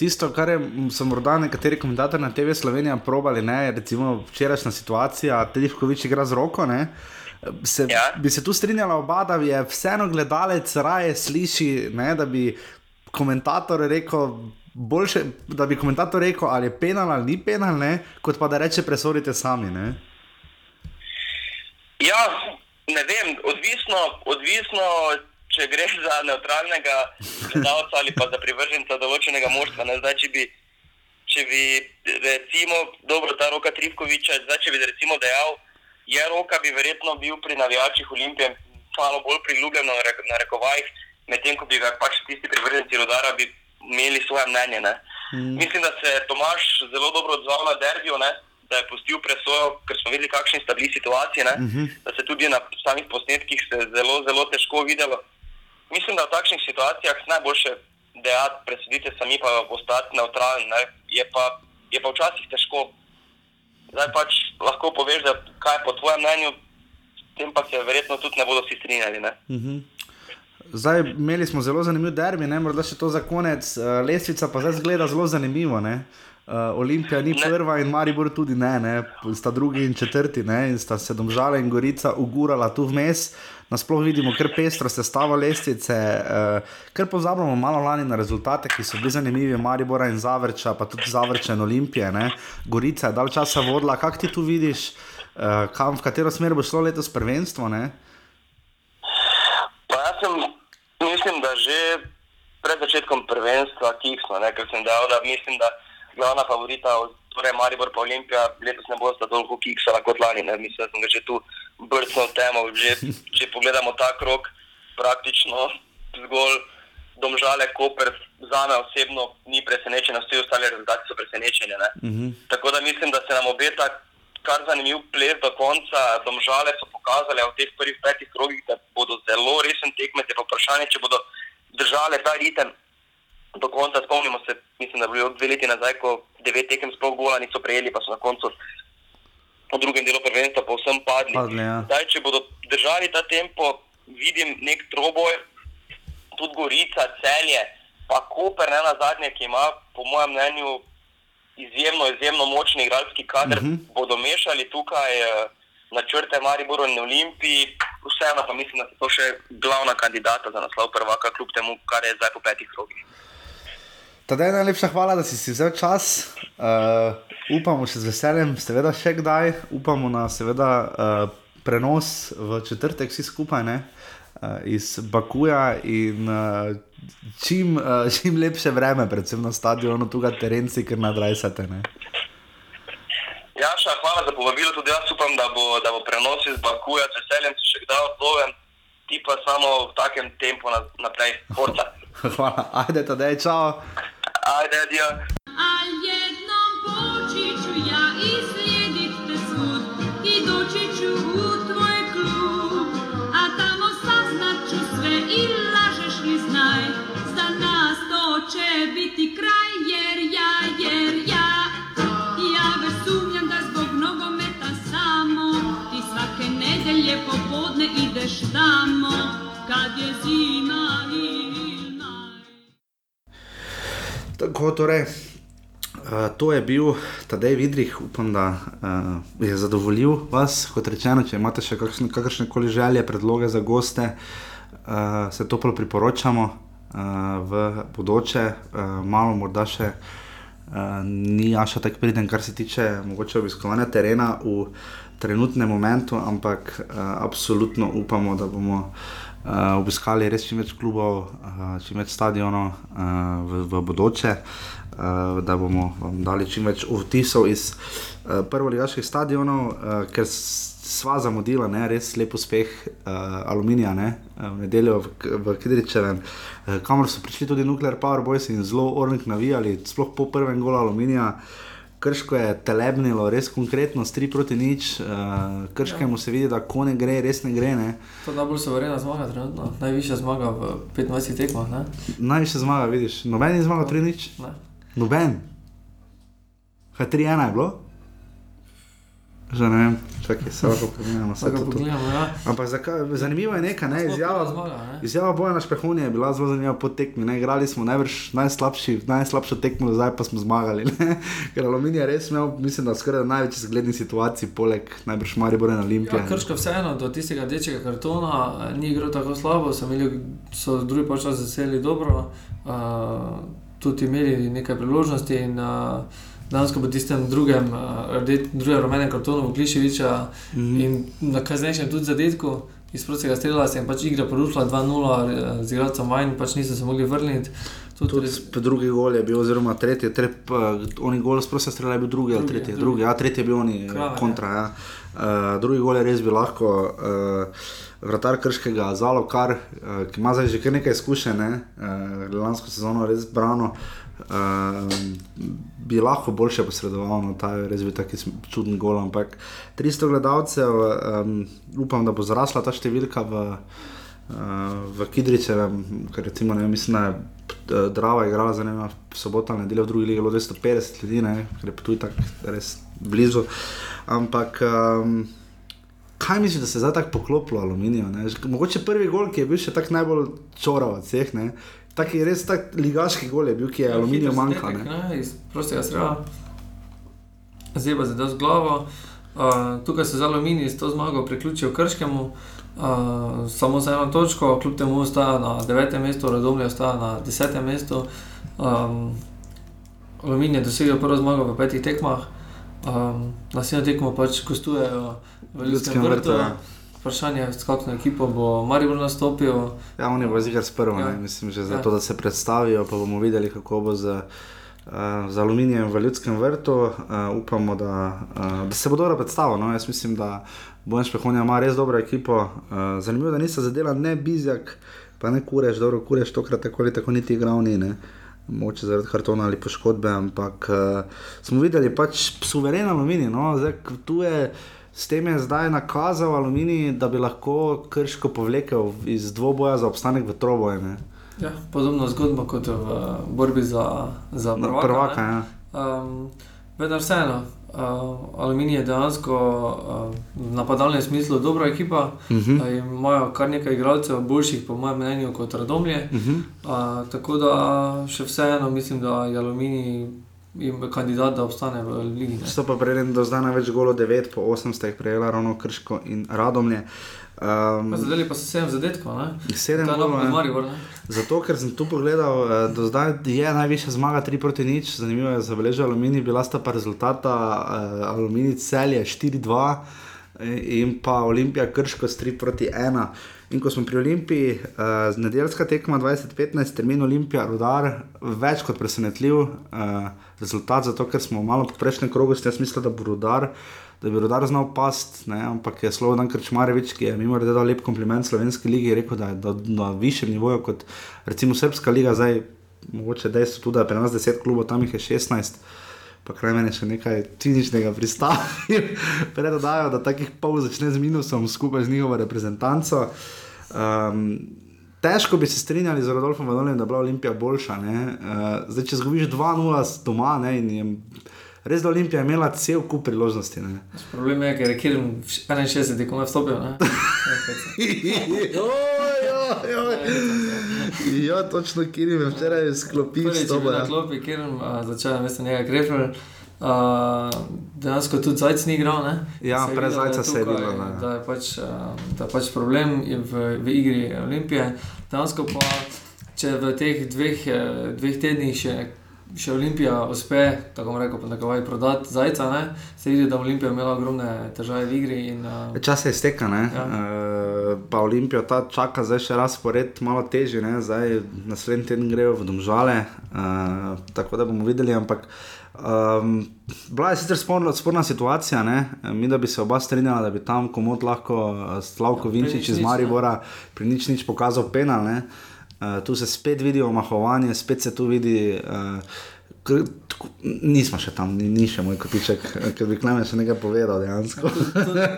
tisto, kar je, so morda nekateri komentatorji na TV Slovenija probali, ne, recimo včerajšnja situacija, Telivkovič igra z roko. Ne, se, Ja. Bi se tu strinjala oba, da je vseeno gledalec raje sliši, ne, da bi komentator rekel. Boljše, da bi komentator rekel, ali je penal ali ni penal, ne, kot pa da reče, presodite sami. Ne. Ja, ne vem, odvisno, odvisno če gre za neutralnega gledalca ali pa za privrženca določenega moštva. ne. Zdaj, če bi, če bi recimo, dobro, ta roka Trivkoviča, zdaj, če bi recimo dejal, je roka, bi verjetno bil pri navijačih Olimpije malo bolj priljubljen na rekovajih, medtem ko bi ga pač tisti privrženci rodara bi imeli svoje mnenje. Ne. Mm. Mislim, da se je Tomaš zelo dobro odzval na derbijo, ne? da je pustil presojo, ker smo videli, kakšne sta bili situacije. ne. Mhm. Da se tudi na samih posnetkih zelo, zelo težko videlo. Mislim, da v takšnih situacijah najboljše dejati, presudite sami, pa ostati neutralen. Ne? Je, pa, je pa včasih težko. Zdaj pač lahko poveš, da kaj je po tvojem mnenju, s tem pa se verjetno tudi ne bodo vsi strinjali. Ne? Mhm. Zdaj imeli smo zelo zanimiv derbi, ne morda še to za konec. Uh, Lesvica pa zdaj zgleda zelo zanimivo. Ne? Uh, Olimpija ni Ne. prva in Maribor tudi ne, ne, sta drugi in četrti, ne, in sta se domžale in Gorica ugurala tu vmes. Nasploh vidimo, ker pestro se stava lestvice, uh, ker pozabljamo malo lani na rezultate, ki so bili zanimivi, Maribora in Zavrča, pa tudi Zavrča in Olimpije. Ne. Gorica je dal časa vodila, kak ti tu vidiš, uh, kam, v katero smer bo šlo letos prvenstvo? Ne? Sem, mislim, da že pred začetkom prvenstva kiksno, ne, ker sem dal, da mislim, da glavna favorita, torej Maribor pa Olimpija, letos ne bosta toliko kiksala kot lani. Ne. Mislim, da sem ga že tu brcnil temo. Že, če pogledamo ta krok, praktično zgolj domžale, Koper, za me osebno ni presenečen, vsi ostali rezultati so presenečeni. ne. Mhm. Tako da mislim, da se nam obeta kar zanimiv ples do konca. Domžale so pokazale v teh prvih petih krogih, da bodo zelo resen tekmec. Je pa vprašanje, če bodo držale ta ritem do konca. Spomnimo se, mislim, da je bilo dve leti nazaj, ko devet tekem sploh gola niso prejeli, pa so na koncu v drugem delu prvenstva povsem padli. Padli, ja. Zdaj, če bodo držali ta tempo, vidim nek troboj, tudi Gorica, celje, pa Koper, ne na zadnje, ki ima, po mojem mnenju, izjemno, izjemno močni igralski kader, uh Mhm. -huh. bodo mešali tukaj eh, načrte Mariboru in Olimpiji. Vseeno pa mislim, da so to še glavna kandidata za naslov prvaka, kljub temu, kar je zdaj po petih krogih. Tadej, najlepša hvala, da si si vzel čas. Uh, upamo še z veseljem, seveda še kdaj, upamo na seveda, uh, prenos v četrtek, vsi skupaj ne, uh, iz Bakuja in uh, čim, uh, čim lepše vreme, predvsem na stadionu, tukaj terenci, ker nadrajsate. Ne. Jaša, hvala za povabilo, tudi jaz upam, da bo, da bo prenos iz Bakuja, z veseljem se še kdaj odzovem, ti pa samo v takem tempu na, naprej. Forca. [laughs] Hvala, ajde, tadej, čau. Ajde, adijo. Ideš tamo Kad je zima ili maj Tako, torej, uh, to je bil Tadej Vidrih, upam, da uh, je zadovoljil vas. Kot rečeno, če imate še kakšne, kakršne koli želje, predloge za goste, uh, se toplo priporočamo uh, v bodoče, uh, malo morda še. Uh, ni Aša tako priden, kar se tiče mogoče obiskovanja terena v trenutnem momentu, ampak uh, absolutno upamo, da bomo uh, obiskali res čim več klubov, uh, čim več stadionov uh, v, v bodoče, uh, da bomo vam dali čim več vtisov iz uh, prvoligaških stadionov, uh, ker sva zamudila, ne, res lep uspeh uh, Aluminija ne, v nedeljo v, v Kidričevem, uh, kamor so prišli tudi Nuclear Power Boys in zelo ornik navijali, sploh po prvem golu Aluminija. Krško je telebnilo, res konkretno, s 3 proti nič, uh, krškemu se vidi, da ko ne gre, res ne gre. Ne. To je najbolj suverena zmaga, trenutno. najvišja zmaga v 25 tekmah. Ne? Najviše zmaga, vidiš, noben je zmagal 3 nič, Ne. noben. Kaj 3-1 je bilo? Že ne vem, čakaj, lahko pogledamo. Vsako pogledamo, ja. Ampak zakaj, zanimivo je nekaj, ne, izjava, zmaga, ne. izjava boja na Špehunje je bila zelo zanimiva po tekmi. Ne, igrali smo najbrž najslabši, najslabšo tekmo, zdaj pa smo zmagali. Ne, [laughs] ker Aluminij je res imel, mislim, da skoraj največji zgledni situaciji, poleg najbrž Maribora in Olimpije. Ja, Krško vseeno do tistega rdečega kartona eh, ni igral tako slabo, so, imeli, so drugi počas zasedli dobro, uh, tudi imeli nekaj priložnosti in uh, danes po tistem drugem, rde, drugem rumenem kartonu v Kliševiča mm. in na kasnejšem tudi zadetku. Iz prostega strela se jim pač igra porušila 2-0, eh, z igralcem manj, pač niso se mogli vrniti. Tudi, Tudi res- drugi gol je bil, oziroma tretji, trep, uh, oni gol sprosta strela je bil drugi, ali Drugi, tretji, drugi. drugi, ja, tretji je bil oni Krave, Krave, kontra. Ja. Uh, drugi gol je res bil lahko. Uh, Vratar krškega Zalo, kar, uh, ki ima zdaj že kar nekaj izkušenj, ne? uh, lansko sezono res brano, uh, bi lahko boljše posredoval, no, ta je res bil taki sm- čuden gol, ampak 300 gledalcev, um, upam, da bo zrasla ta številka v, uh, v Kidričevem, ker recimo, ne, mislim, da je eh, Drava igrala za ne vem, ali nedeljo v drugi ligi, bilo 250 ljudi, ne, ker je tu tako res blizu. Ampak um, kaj misliš, da se je zdaj tako poklopilo aluminij? Mogoče prvi gol, ki je bil še tako najbolj čorav od vseh, ne, Taki res tak ligaški gol je bil, ki je aluminij manjka. Ne? Ne, iz prostega sreda. Zdaj z glavo. Uh, tukaj se za aluminij s to zmago priključijo Krškemu, uh, samo za eno točko, kljub temu ostaja na devetem mestu, Radomlje ostaja na desetem mestu. Um, aluminij je dosegel prvo zmago v petih tekmah, um, naslednjo tekmo pač gostujejo v Ljudskem vrtu. ja. Vprašanje je, s kakšno ekipo bo Maribor nastopil. Ja, oni bo zigar s prvo, Ja. ja. mislim, že Ja. zato, da se predstavijo, pa bomo videli, kako bo z, uh, z aluminijem v ljudskem vrtu. Uh, upamo, da, uh, da se bo dobro predstavil. No? Jaz mislim, da Bojan Špehonja ima res dobro ekipo. Uh, zanimivo, da nista zadela ne Bizjak, pa ne Kureš, dobro, Kureš tokrat tako ali tako niti igral ni. Ne? Moče zaradi kartona ali poškodbe, ampak uh, smo videli pač suveren aluminij. No? Zdaj, tu je, s tem je zdaj nakazal aluminij, da bi lahko krško povlekel iz dvoboja za obstanek v troboje. ne. Ja, podobno zgodbo kot v borbi za, za prvaka. prvaka ja. Um, vendar vseeno, uh, Aluminij je dejansko uh, v napadalnem smislu dobra ekipa. Uh -huh. Uh, imajo kar nekaj igralcev, boljših, po mojem mnenju, kot Radomlje. Uh -huh. Uh, tako da še vseeno mislim, da je Aluminij kandidat, da obstane v Ligi. ne. So pa prejeli do zdaj največ golo 9, po 8 ste jih prejela ravno Krško in Radomlje. Um, Pa Zadeli pa so sedem zadetkov, ne? sedem To je golov, napad ne. Maribor, ne? Zato, ker sem tu pogledal, eh, do zdaj je najvišja zmaga 3 proti nič, zanimivo je zabeležil Aluminij, bila sta pa rezultata uh, Aluminij celje 4-2 eh, in pa Olimpija Krško s 3 proti 1. In ko smo pri Olimpiji, uh, nedeljska tekma 2015, termin Olimpija, rodar, več kot presenetljiv uh, rezultat, zato ker smo malo po prejšnjem krogu, jaz mislim, da bo rodar. Da bi rodar znal past, ne, ampak je Slovan Krčmarevič, ki je mimo reda dal lep kompliment slovenski ligi, rekel, da je na višjem nivoju kot recimo Srpska liga, zdaj mogoče dejstvo tudi, da je pri nas 10 klubov, tam jih je 16. Pa kraj meni še nekaj ciničnega pristavil, [laughs] predajo, da takih pol začne z minusom skupaj z njihovo reprezentanco. Um, težko bi se strinjali z Rodolfom Vadoljem, da je bila Olimpija boljša. Uh, zdaj, če zgubiš 2-0 s doma, ne, in je res da Olimpija imela cel kup priložnosti. Ne. Problem je, ker je Kirm 61, ko je vstopil. ne. [laughs] Ja, točno, kjer je včeraj sklopil Prvič je bil na klopi, uh, začel je mesto njega Krefler. Uh, dejansko tudi Zajec ni igral. Ne? Ja, je brez je Zajca se je videlo, da je. Da je pač, uh, da je pač problem je v, v igri Olimpije. Dejansko pa, če v teh dveh, eh, dveh tednih še, še Olimpija uspe, tako rekel, ponekaj prodati Zajca, ne? se vidi, da je Olimpija imela ogromne težave v igri. In, uh, Čas se izteka, ne? Ja. Ja. Uh, pa Olimpijo ta čaka zdaj še razpored, malo težji, ne? zdaj naslednji teden grejo v Domžale, uh, tako da bomo videli. Ampak um, bila je sicer sporna, sporna situacija, ne? mi da bi se oba strinjala, da bi tam komod lahko Slavko Vinčič iz. Maribora pri nič nič pokazal penal. Ne? Uh, tu se spet vidi omahovanje, spet se tu vidi. Uh, K- tako- Nismo še tam, ni, ni še moj kotiček, ker bi Klemen še nekaj povedal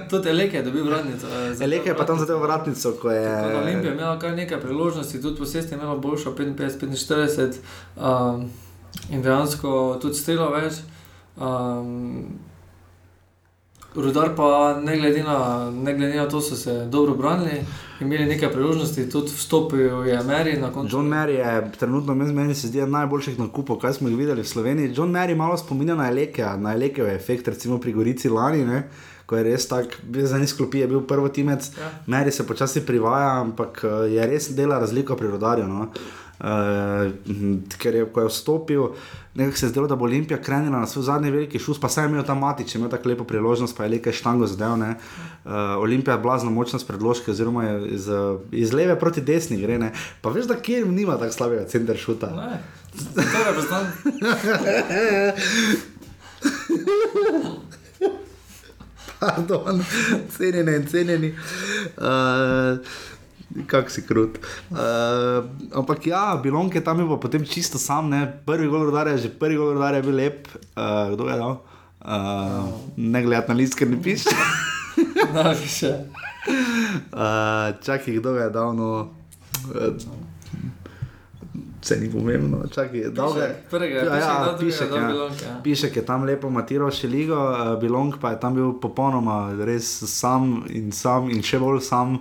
tudi, Eleke je dobil vratnico. eh, Eleke je pa tam vratnico. zadev vratnico, ko je. Olimpija je imela kar nekaj priložnosti, tudi posest je imela boljšo 55-45 um, in dejansko tudi strela več. Um, Rudar pa ne glede, na, ne glede na to, so se dobro branili, imeli nekaj priložnosti, tudi vstopil je Meri na koncu. John Mary je trenutno meni, meni se zdi eden najboljših nakupov, kaj smo jih videli v Sloveniji. John Mary malo spominja na Eleke, na Elekev efekt, recimo pri Gorici lani, ne? ko je res tak, bil za nisklopi, je bil prvi timec, Ja. Mary se počasi privaja, ampak eh, je res dela razliko pri rodarju. No? Uh, ker je, ko je vstopil, nekako se je zdelo, da bo Olimpija krenila na svoj zadnji veliki šus, pa saj je imel tam matič, imel tako lepo priložnost, pa je nekaj štango zadev. ne. Uh, Olimpija je blazna močna s predložki, oziroma iz, iz leve proti desni gre. Ne. Pa veš, da kjer nima tako slabega center šuta. Ne, to je predstavljeno. [laughs] Pardon, cenjeni in cenjeni. Uh, Kak si krut. Uh, ampak ja, Bilonk je tam bil pa potem čisto sam, ne? prvi gol rodarja, že prvi gol rodarja je bil lep. Uh, kdo je dal? Uh, ne gledati na list, ker ne piše. Da, še. Uh, čakaj, kdo je dal, no. Uh, Vse ni pomembno, čakaj, dolga je. Prvega, Ja, ja, Pišek, ja. Bilonk, ja. Pišek je tam lepo matiral še ligo, uh, Bilong pa je tam bil popolnoma res sam in sam in še bolj sam.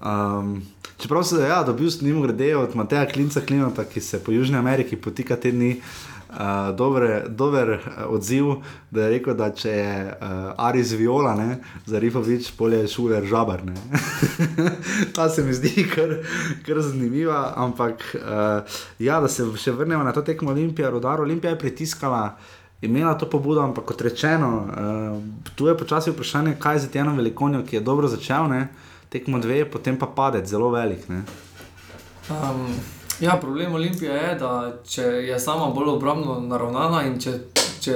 Um, čeprav se ja, dobil s njim grede od Mateja Klinca Klinota, ki se po Južni Ameriki potika te dni. Uh, dober, dober uh, odziv, da je rekel, da če je uh, Aris Viola, ne, za Rifovič, polje šuler žabar. [laughs] Ta se mi zdi kar, kar zanimiva, ampak uh, ja, da se še vrnemo na to tekmo Olimpija, rodar Olimpija je pritiskala. Imela to pobudo, ampak kot rečeno, uh, tu je počasi vprašanje, kaj je z Tjanom Velikonjo, ki je dobro začel, ne? Tekmo dve, potem pa padec, zelo velik. Ne? Um, ja, problem Olimpije je, da če je sama bolj obrambno naravnana in če, če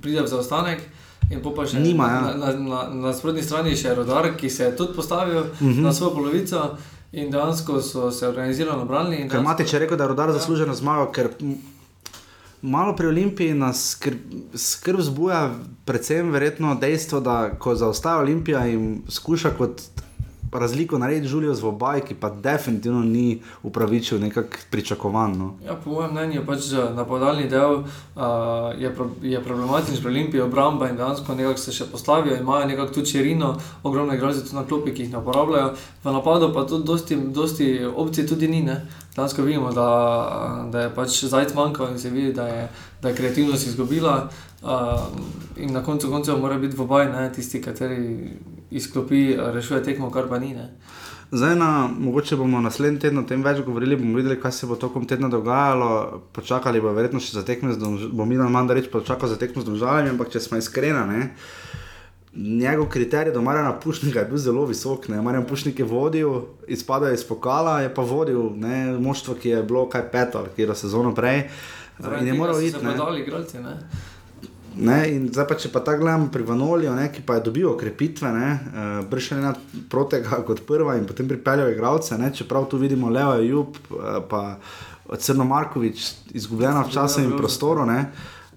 pride v zaostanek. In pa še Nima, ja. na, na, na, na sprotni strani še rodar, ki se je tudi postavil uh Mhm. -huh. na svojo polovico in dejansko so se organizirano branili. dejansko- Matič je rekel, da rodar zasluženo zmago, ker malo pri Olimpiji nas skrb, skrb zbuja, predvsem verjetno dejstvo, da ko zaostaja Olimpija in skuša kot razliko narediti Žulijo z Vobaj, ki pa definitivno ni upravičil nekako pričakovano. Ja, po mojem mnenju pač za napadalni del uh, je, pro, je problematičen pri Olimpiji obramba in dejansko nekako se še postavijo, imajo nekako tudi čirino, ogromno igralcev tudi na klopi, ki jih ne uporabljajo. V napadu pa tudi dosti, dosti opcij tudi ni. Ne? Dejansko vidimo, da, da je pač zajec manjkal in se vidi, da je, da je kreativnost izgubila. Uh, in na koncu koncev mora biti v obaj tisti, kateri izklopi, rešuje tekmo, kar pa ni. Ne. Zdaj, na, mogoče bomo naslednji teden o tem več govorili, bomo videli, kaj se bo tokom tedna dogajalo. Počakali bo verjetno še za tekme, z Domž- bo Milan Mandarič počakal za tekmo z državami, ampak če smo iskreni, ne. Njegov kriterij do Marjana Pušnika je bil zelo visok. Ne. Marjan Pušnik je vodil, izpadal je iz pokala, je pa vodil ne, moštvo, ki je bilo kaj peto, ki je sezono prej. In je moral iti. Se ne. bodo dali igralci. Ne. Ne, in zdaj pa če pa tako gledam pri Vanoliju, ne, ki pa je dobil okrepitve, uh, bršen je protega kot prva in potem pripeljal igralce, ne, čeprav tu vidimo Leo Jub, uh, pa Crno Markovič, izgubljena v času in prostoru. Ne,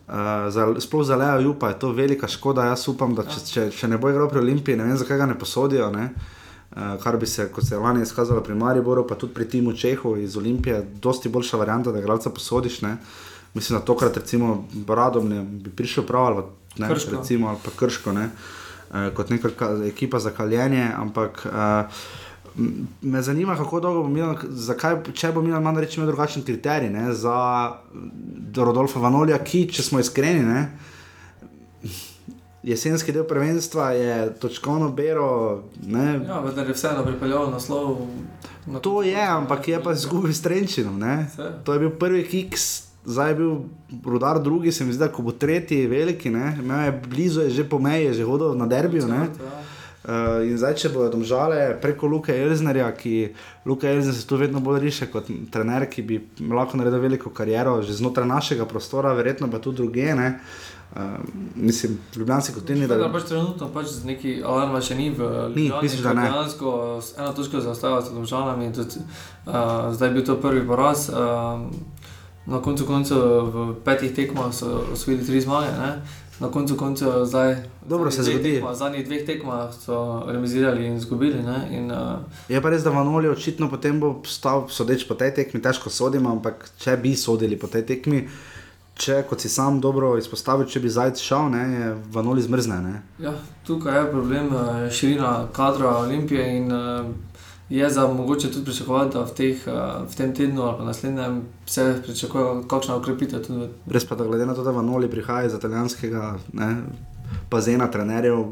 uh, za, sploh za Leo Jupa je to velika škoda. Jaz upam, da če, če, če ne bo igral pri Olimpiji, ne vem, zakaj ga ne posodijo. Ne. Uh, kar bi se, kot se je lani izkazalo pri Mariboru, pa tudi pri Timu Čehu iz Olimpije, dosti boljša varianta, da igralca posodiš. Ne. Mislim, da tokrat, recimo, Bradom ne bi prišel prav ali ne, Krško. recimo, ali pa krško, ne, uh, kot neka ka- ekipa za kaljenje. Ampak m- me zanima, kako dolgo bo Milan, zakaj, če bo Milan manj reči imel drugačen kriterij ne, za Rodolfa Vanolija, ki, če smo iskreni, ne, jesenski del prvenstva je točkovno bero. Ne, Ja, vendar je vseeno pripeljal naslov. Na To je, ampak je pa izgubil s Trenčinom. To je bil prvi kiks, zdaj je bil rudar drugi, se mi zdi, da ko bo tretji veliki, ne, imel je blizu, je že po meji, je že hodil na derbijo. Ne. Uh, in zdaj, če bodo domžale preko Luka Elznerja, ki Luka Elzner se tu vedno bolj riše kot trener, ki bi lahko naredil veliko kariero že znotraj našega prostora, verjetno pa tudi druge. Ne. Uh, mislim, ljubljanski kot ni, Da da pač trenutno pač z neki alarma še ni v Ni, Ljubljani, misliš, da ne? Dejansko s eno točko zaostajajo s državami in tudi uh, zdaj je bil to prvi poraz. Uh, na koncu koncev v petih tekmah so osvojili tri zmage. Ne? Na koncu koncev zdaj. Dobro, se zgodi. Tekmah, zadnjih dveh tekmah so remizirali in izgubili. In, uh, Je pa res, da Vanoli očitno potem bo stal, sodeč po tej tekmi, težko sodim, ampak če bi sodili po tej tekmi, če kot si sam dobro izpostavil, če bi zajec šel, ne, je Vanoli zmrzne. Ne. Ja, tukaj je problem eh, širina kadra Olimpije in uh, je za mogoče tudi pričakovati, da v, teh, uh, v tem tednu ali pa naslednjem se pričakuje kakšna ukrepitev. Tudi, v- Res pa, da glede na to, da Vanoli prihaja iz italijanskega ne, bazena trenerjev,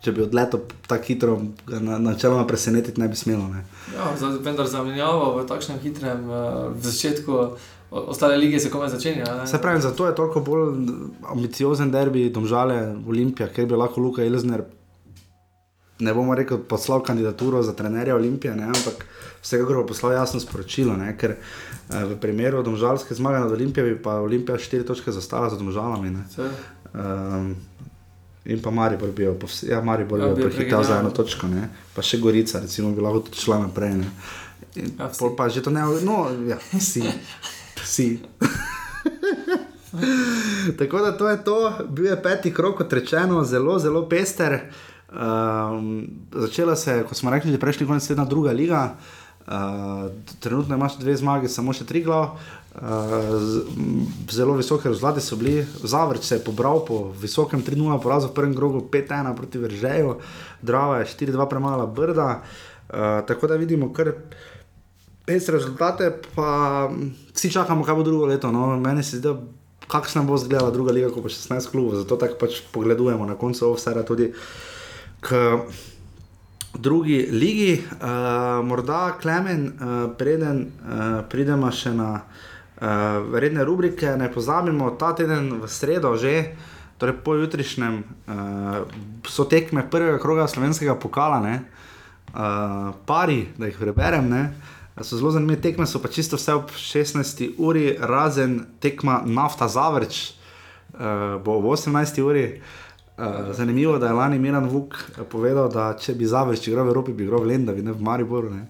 če bi odletel tako hitro, na, načeloma presenetiti ne bi smelo. Ne. ja, za, vendar zamenjava v takšnem hitrem uh, v začetku, ostale lige se komaj začenjajo. Se pravi, zato je toliko bolj ambiciozen derbi domžale Olimpija, ker bi lahko Luka Elzner, ne bomo rekel, poslal kandidaturo za trenerja Olimpije, ne, ampak vsekakor bo poslal jasno sporočilo, ne, ker eh, v primeru domžalske zmage nad Olimpijo bi pa Olimpija štiri točke zastala za domžalami. Um, in pa Maribor bi jo, ja, Maribor Ja, bi jo prehitel za eno točko, ne. pa še Gorica, recimo, bi lahko šla naprej. Ne. In Ja, pol pa že to ne, no, ja, si. si. [laughs] Tako da to je to, bil je peti krok, kot rečeno, zelo, zelo pester. Um, začela se je, kot smo rekli, že prejšnji konec tedna druga liga. Uh, trenutno imaš dve zmage, samo še tri glav. Uh, zelo visoke rezultate so bili, Zavrč se je pobral po visokem 3-0 porazu v prvem krogu, 5-1 proti Vržeju, Drava je 4-2 premala Brda. Uh, tako da vidimo kar pestre rezultate, pa mm, vsi čakamo, kaj bo drugo leto. No. Meni se zdi, da kakšna bo izgledala druga liga, ko bo 16 klubov, zato tako pač pogledujemo na koncu offsera tudi k drugi ligi. Uh, morda Klemen, uh, preden uh, pridemo še na uh, redne rubrike, ne pozabimo, ta teden v sredo že. Torej, po jutrišnjem uh, so tekme prvega kroga slovenskega pokala, ne, uh, pari, da jih preberem. Ne, so zelo zanimive tekme, so pa čisto vse ob 16. uri, razen tekma nafta zavrč, uh, bo ob 18. uri. Uh, zanimivo je, da je lani Miran Vuk povedal, da če bi zavrč igral v Evropi, bi igral v Lendavi, ne v Mariboru. Ne.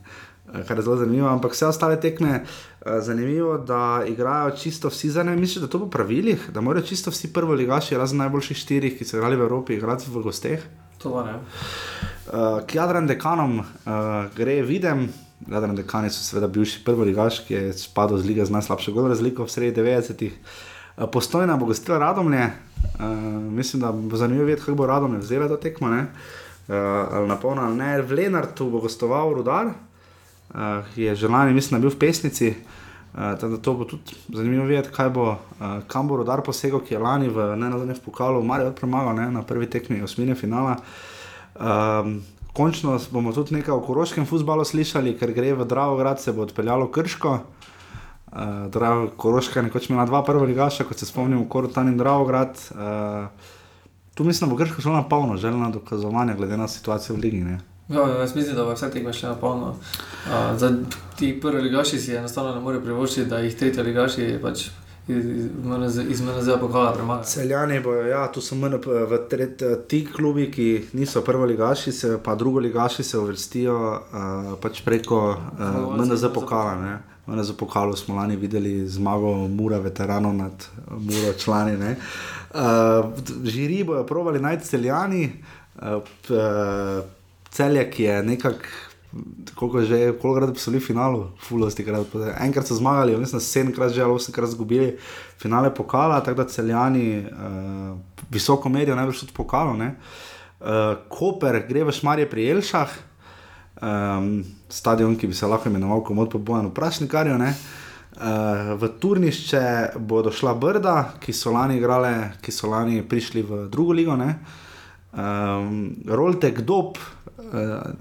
Uh, kar je zelo zanimivo, ampak vse ostale tekme, zanimivo, da igrajo čisto vsi za ne. Mislim, da to po pravilih, da morajo čisto vsi prvi ligaši, razen najboljših štirih, ki so igrali v Evropi, igrati v gosteh. To ne. Uh, k Jadran dekanom uh, gre, vidim. Jadran dekani so seveda bivši prvi ligaš, ki je spadal z lige z najslabšo gol razliko v sredi 90-ih. Uh, postojna bo gostila Radomlje. Uh, mislim, da bo zanimivo videti, kako bo Radomlje vzela to tekmo. Ne? Uh, ali na polno ali ne. V Lenartu bo gostoval Rudar, uh, je že lani, mislim, bil v pesnici. Uh, tako da to bo tudi zanimivo videti, kaj bo, uh, kam bo Rudar posegel, ki je lani v ne nazadnje v pokalu, Marijo premagal ne, na prvi tekmi osmine finala. Um, končno bomo tudi nekaj o koroškem futbalu slišali, ker gre v Dravograd, se bo odpeljalo krško. Uh, Koroška je nekoč imela dva prva ligaša, kot se spomnimo, Korotan in Dravograd. Uh, tu mislim, da bo Krško šlo na polno, željena dokazovanja, glede na situacijo v Ligi. Ne? Ja, jaz mislim, da bo vse tekme šle na polno. Uh, za ti prvi ligaši si enostavno ne morejo privoščiti, da jih tretji ligaši pač iz MNZ pokala premagajo. Celjani bojo, ja, tu so MNP, v tret, ti klubi, ki niso prvi ligaši, se, pa drugo ligaši se uvrstijo uh, pač preko uh, MNZ pokala. Ne? Na Zapokalu smo lani videli zmago Mura, veteranov nad Muro, člani. Uh, žiri bojo provali najti celjani, uh, uh, celje, ki je nekako. Koliko že, koliko krat so bili v finalu, fulosti krat. Enkrat so zmagali, mislim, sedemkrat že, ali osemkrat izgubili finale pokala, tako da celjani uh, visoko merijo, najbrž tudi pokalo. Uh, Koper gre v Šmarje pri Elšah, um, stadion, ki bi se lahko imenoval komod po boju, vprašnikarjo. Uh, v Turnišče bodo šla Brda, ki so lani igrale, ki so lani prišli v drugo ligo. Um, Roltek Dob, uh,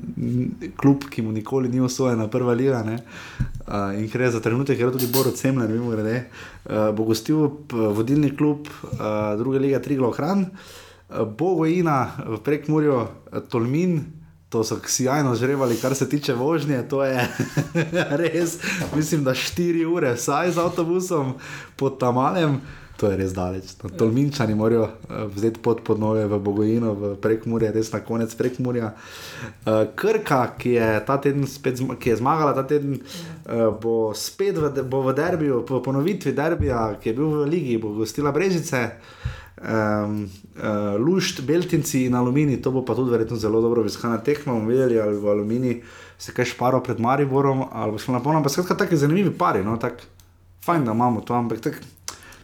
klub, ki mu nikoli ni osvojena prva liga. Uh, in je za trenutek, ker je tudi Boro Cemler, mimo grede, uh, bo gostil vodilni klub uh, druge lige Triglo Hran, uh, Bogojina v prekmurju Tolmin. To so sjajno žrevali, kar se tiče vožnje. To je [laughs] res, mislim, da 4 ure, vsaj z avtobusom pod Tamalem. To je res daleč. No, Tolminčani morajo vzeti pot pod noge v Bogojino, v prekmurje, res na konec prekmurja. Krka, ki je, spet, ki je zmagala ta teden, bo spet v, bo v derbiju, po ponovitvi derbija, ki je bil v Ligi, bo gostila Brežice um, uh, lušt, beltinci in aluminij, to bo pa tudi verjetno zelo dobro obiskana tekma. bomo videli, ali v aluminiji se kaj šparo pred Mariborom, ali bo šlo na polno. Skratka, tako zanimivi pari, no, tako fajn, da imamo to, ampak tak,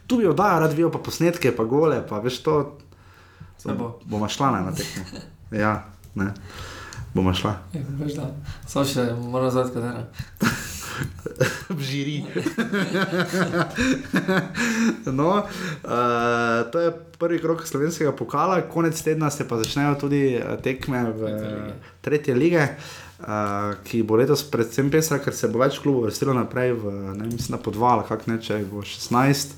tu bi oddajal, rad vijo pa posnetke, pa gole, pa veš to. bo. Bomo šla na tekmo. Ja, ne. Bomo šla. Ja, Samo še moram zadati, katera. [laughs] žiri. [laughs] no, uh, to je prvi krok slovenskega pokala, konec tedna se pa začnejo tudi tekme v tretje lige. Uh, ki bo letos predvsem pesar, ker se bo več klubov vrstilo naprej, v, ne, mislim, na podval, kako ne, če bo 16,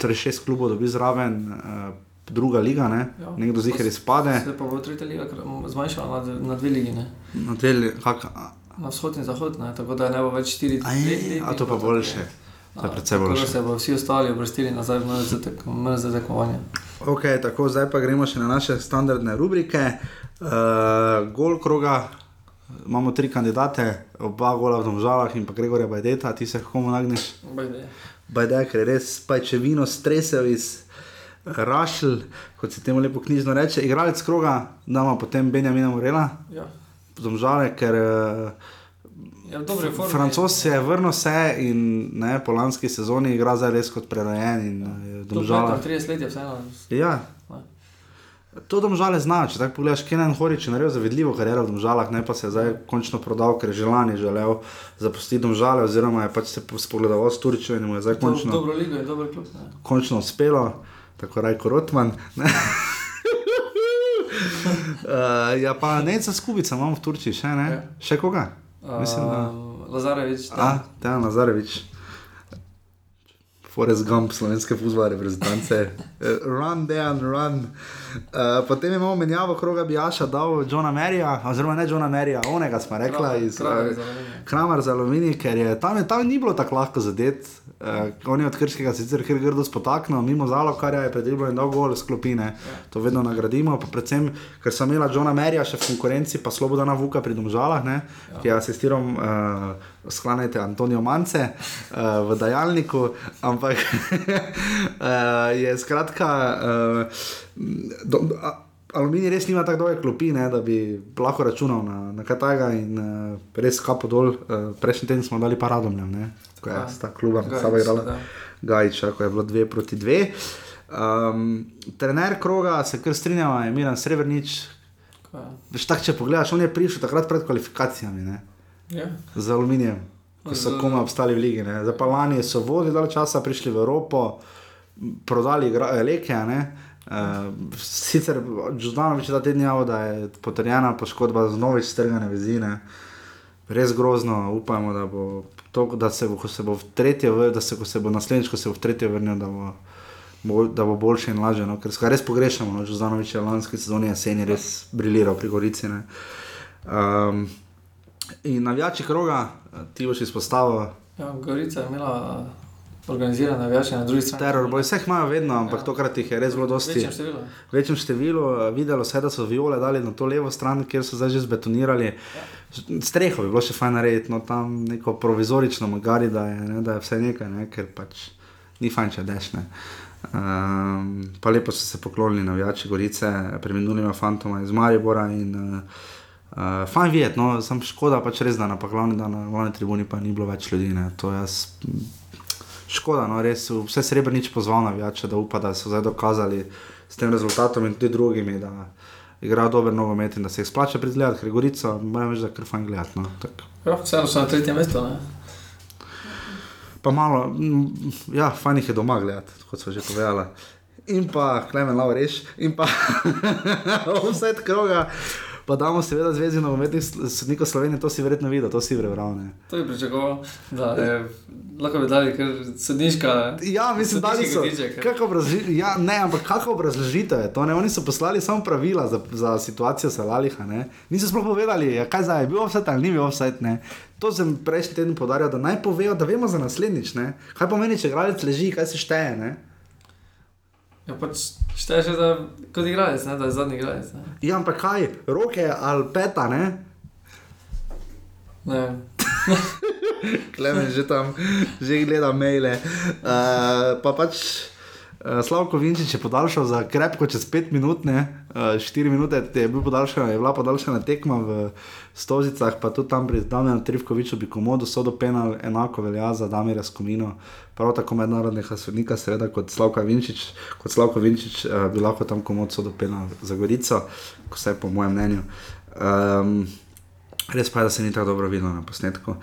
torej 6 klubov dobi zraven, uh, druga liga, ne, ja. nekdo zihar izpade. Se pa bo tretja liga zmanjšala na, na dve ligi, ne. Na dve ligi, kako? Na vzhod in zahod, ne? tako da ne bo več štiri leti. A to pa boljše. To je predvsem boljše. Tako da se bo vsi ostali obrstili nazaj v MZ tekmovanje. Ok, tako zdaj pa gremo še na naše standardne rubrike. Uh, gol kroga, imamo tri kandidate, oba gola v Domžalah in pa Gregorja Bajdeta, ti se komu nagneš? Bajde. Bajde, ker je res pajčevino stresel iz Rašl, kot se temu lepo knjižno reče, igralec kroga, dama potem Benjamina Morela. Ja. Domžale, ker Ja, Francos se je vrnil vse in ne, po lanski sezoni igra zdaj res kot prerojen. In, ja. 30 let je vseeno. Ja. To domžale znajo, če tako pogledaš, Kenan Horič je naredil zavidljivo kariero v domžalah, ne pa se je zdaj končno prodal, ker je že lani želel zapustiti domžale, oziroma je pač se spogledoval s Turičem in mu je zdaj končno, dobro ligo dober klub. Ne? končno uspelo, tako Rajko Rotman. [laughs] Uh, ja, pa ne za skubica imamo v Turčiji, še ne? Ja. Še koga? Mislim, da. Um, Lazarevič, A, Tejan Nazarevič. Forest Gump, slovenske futbole reprezentance, Eh, run, Dejan, run. Uh, potem imamo menjavo kroga Bijaša, dal Johna Merija, oziroma ne Johna Merija, onega smo rekla Kramer, iz Kramer eh, iz Aluminija. Kramer za aluminij, ker je tam, tam ni bilo tako lahko zadet. Uh, on je od Krškega sicer kar grdo spotaknil, mimo Zalokarja je predvidel in dal gol sklopine. To vedno nagradimo, pa predvsem, ker sem imela Johna Merija še v konkurenci, pa Slobodana Vuka pri Domžalah, ne, ja. ki je asistiral uh, sklanjate Antonijo Mance uh, v dajalniku, ampak uh, [laughs] je skratka. Uh, do, a, Aluminij res nima tako dolge klopi, ne, da bi lahko računal na, na kaj takega in uh, res kapo dol. Uh, prejšnji teden smo dali paradomljem, ne, ko je sta kluba Gajić, sama igrala. Gajča, ko je bilo dve proti dve. Um, trener kroga se kar strinjava, je. Ko je- Veš, tak, če pogledaš, on je prišel takrat pred kvalifikacijami. Ne Ja. z aluminijem, ko so komaj obstali v lige. ne. Zdaj pa lani so vodili dalj časa, prišli v Evropo, prodali leke. ne. Uh, sicer Džudanovič ta teden javil, da je potrjena poškodba z novič strgane vezine. Res grozno, upamo, da bo, to, da se bo, ko se bo v tretje, da se, ko se bo naslednjič, ko se bo v tretje vrnil, da bo, bo, da bo boljše in lažje. No? Ker ga res pogrešamo, no? Džudanovič je lanski sezoni jeseni res briliral pri Gorici. ne. Um, in navijači kroga, ti boš izpostavil, Ja, Gorica je imela organizirane navijače na drugi strani. teror, boj vseh imajo vedno, ampak ja. tokrat jih je res bilo dosti. Večjem številu. V večjem številu, eh, videlo se je, da so viole dali na to levo stran, kjer so zdaj že zbetonirali. Streho bi bilo še fajn narediti, no tam neko provizorično magari, da je, ne, da je vse nekaj, ne, ker pač ni fajn, če dešne. Um, pa lepo so se poklonili navijači Gorice, preminulima fantoma iz Maribora in uh, uh, fajn videti, no, sem škoda pač res, da na pa glavni, da na glavni tribuni pa ni bilo več ljudi, ne, to jaz škoda, no, res vse srebrnič pozval navijače, da upa, da so zdaj dokazali s tem rezultatom in tudi drugimi, da igrajo dober nogomet in da se jih splača pridgledati, ker Gorico, moram reči, da je kar fajn gledati. No, tako. Ja, vseeno so na tretjem mestu. Ne? pa malo, mm, ja, fajn jih je doma gledati, kot so že povedala. In pa, klemen, lao reš, in pa [laughs] vse kroga. Pa damo seveda zvezi nogometnih sodnikov Slovenije, to si verjetno videl, to si prebral. ne. To bi pričakoval, da je, lahko bi dali kar sodniška. Ja, mislim, da so. Kako obrazloži, ja, ne, ampak kako obrazložitev je to? Ne? Oni so poslali samo pravila za, za situacijo Salaliha. Ne? Niso sploh povedali, ja, kaj zdaj je bil offset ali ni bil offset. Ne? To sem prejšnji teden podaril, da naj povejo, da vemo za naslednjič. Ne? Kaj pomeni, če igralec leži, kaj se šteje. Ne? Ja, pač šteješ, da kot igralec, ne, da je zadnji igralec. Ne. Ja, ampak kaj, roke ali peta, ne? Ne. [laughs] Klemen že tam, že gleda maile. Uh, pa pač Slavko Vinčič je podaljšal za krepko čez 5 minut, ne, uh, 4 minute je, bil podaljšan, je bila podaljšana tekma v Stozicah, pa tudi tam pri Damjanu Trivkoviču bi komodo sodo penal, enako velja za Damira Skomino, prav tako mednarodnega sodnika, seveda kot Slavko Vinčič, kot Slavko Vinčič uh, bi lahko tam komodo sodo penal za Gorico, vse po mojem mnenju. Um, Res pa je, da se ni tako dobro videlo na posnetku,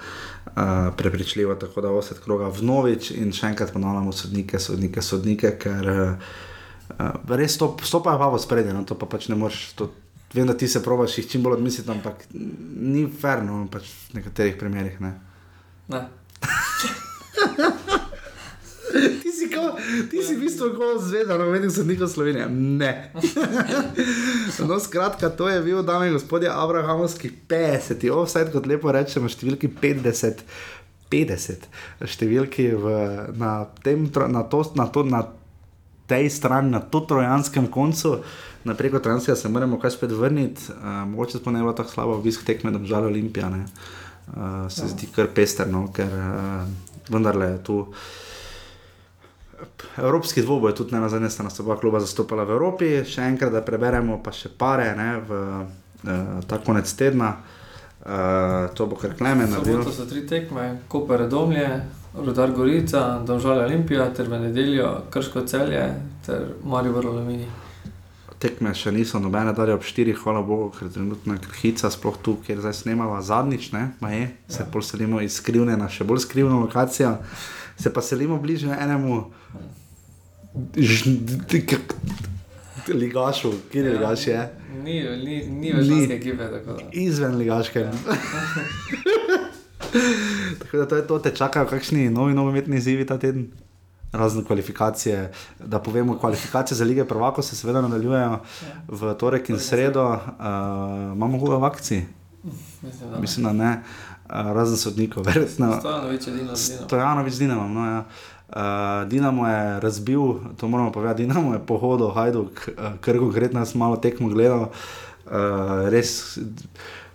uh, prepričljivo, tako da vse kroga vnovič in še enkrat ponavljamo sodnike, sodnike, sodnike, ker uh, res to, stopajo pa v spredje, no, to pa pač ne moreš. To, vem, da ti se probaš jih čim bolj odmisliti, ampak ni ferno, pač v nekaterih primerih. Ne. Ne. [laughs] Ti si, ko, ti si v bistvu kot zvezda, no, vedno sodnikov Slovenije. Ne. [laughs] no, skratka, to je bil, dame in gospodje, Abrahamovski 50, offset, kot lepo rečemo, številki 50. 50 številki v, na, tem, na, to, na, to, na tej strani, na to trojanskem koncu, na preko Transka se moramo kaj spet vrniti. Uh, mogoče sploh ne bo tako slabo obisk tekme, da bi žal Olimpijane. Uh, se zdi kar pesterno, ker uh, vendarle je tu. Evropski dvoboj, tudi ne na zadnje sta nas oba kluba zastopala v Evropi, še enkrat, da preberemo pa še pare ne, v uh, ta konec tedna. Uh, to bo kar klemen. Soboto so tri tekme, Koper Domlje, Rudar Gorica, Domžalja Olimpija, ter v nedeljo Krško celje ter Maribor Aluminij. tekme še niso nobene dalje ob 4, hvala Bogu, ker je trenutno krhica, sploh tu, kjer zdaj snemava zadnjič, ne, ma je, se ja. selimo iz skrivne na še bolj skrivno lokacijo, se pa selimo bližje enemu ž- d- k- ligašu, kjer je ligaš je, Ni, ni, ni več Ni. ekipe, tako izven ligaške. [laughs] Tako da to je to, te čakajo kakšni novi nogometni izzivi ta teden. Razne kvalifikacije, da povemo, kvalifikacije za lige prvako se seveda nadaljujejo v torek in sredo. Uh, imamo hudo v akciji? Mislim, da. Mislim, da ne, razen sodnikov, [laughs] verjetno. Stojanovič je zino. Stojanovič z Dinamom. No, ja. Uh, Dinamo je razbil, to moramo povedati, Dinamo je pohodil, Hajduk, uh, kar konkretno jaz malo tekmo gledal. Uh, res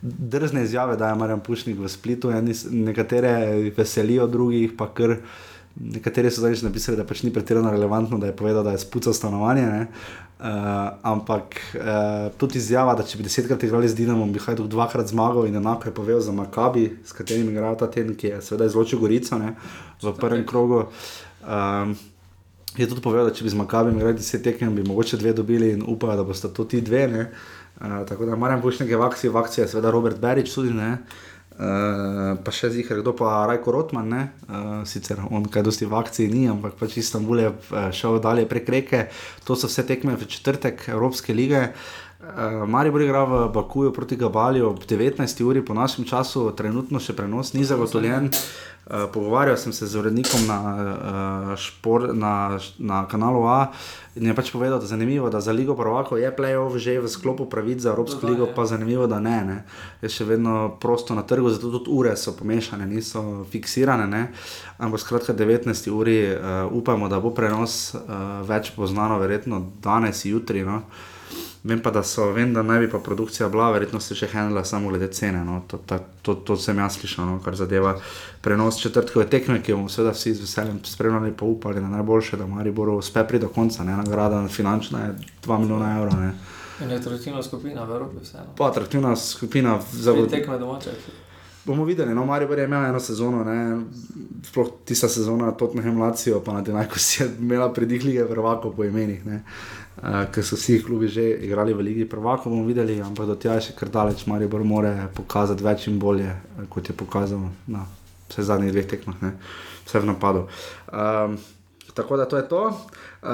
drzne izjave, da je Marjan Pušnik v Splitu, eni, nekatere veselijo, drugih pa kar. Nekateri so zdaj že napisali, da pač ni pretirano relevantno, da je povedal, da je spucal stanovanje. ne. Uh, ampak uh, tudi izjava, da če bi desetkrat igrali z Dinamom, bi Hajduk dvakrat zmagal in enako je povedal za Makabi, s katerim igrajo ta teden, ki je seveda izločil Gorico ne, v prvem krogu. Um, je tudi povedal, da če bi z Makabim igrali deset tekem, bi mogoče dve dobili in upajo, da boste to ti dve. Ne. Uh, tako da Marjan Pušnik je v akciji, v akciji je seveda Robert Berič tudi. Ne. Uh, pa še zihar, kdo pa Rajko Rotman, ne? uh, sicer on kaj dosti v akciji ni, ampak pač Istanbul je eh, šel dalje prek reke. To so vse tekme v četrtek Evropske lige. Uh, Maribor igra v Bakuju proti Gabalju ob 19. uri po našem času, trenutno še prenos ni zagotovljen. Uh, pogovarjal sem se z urednikom na, uh, špor, na, na kanalu A in je pač povedal, da je zanimivo, da za Ligo Prvako je playoff že v sklopu pravic za Evropsko Da, ligo, ja. pa zanimivo, da ne, ne. Je še vedno prosto na trgu, zato tudi ure so pomešane, niso fiksirane. Ne. Ampak skratka, 19. uri uh, upamo, da bo prenos uh, več poznano, verjetno danes, jutri. No. Vem pa, da so, vem, da naj bi pa produkcija bila, verjetno se še handla samo glede cene. No. To, ta, to, to sem jaz slišal, no, kar zadeva prenos četrtkove tekme, ki jo bomo seveda vsi z veseljem spremljali, pa upali na najboljše, da Maribor uspe pri do konca. Ne. Nagrada finančna je 2 milijona evrov. Ne. In je atraktivna skupina v Evropi, vseeno. Pa atraktivna skupina za Tri tekme domače. Bomo videli, no, Maribor je imel eno sezono, ne, sploh tista sezona Tottenham Lacijo, pa na Dinajku si je imela predih lige prvako po imenih, ne, uh, ker so vsi klubi že igrali v ligi prvako, bomo videli, ampak do tja je še kar daleč, Maribor mora pokazati več in bolje, eh, kot je pokazal na vseh zadnjih dveh tekmah, ne, vse v napadu. Um, Tako da to je to. Uh,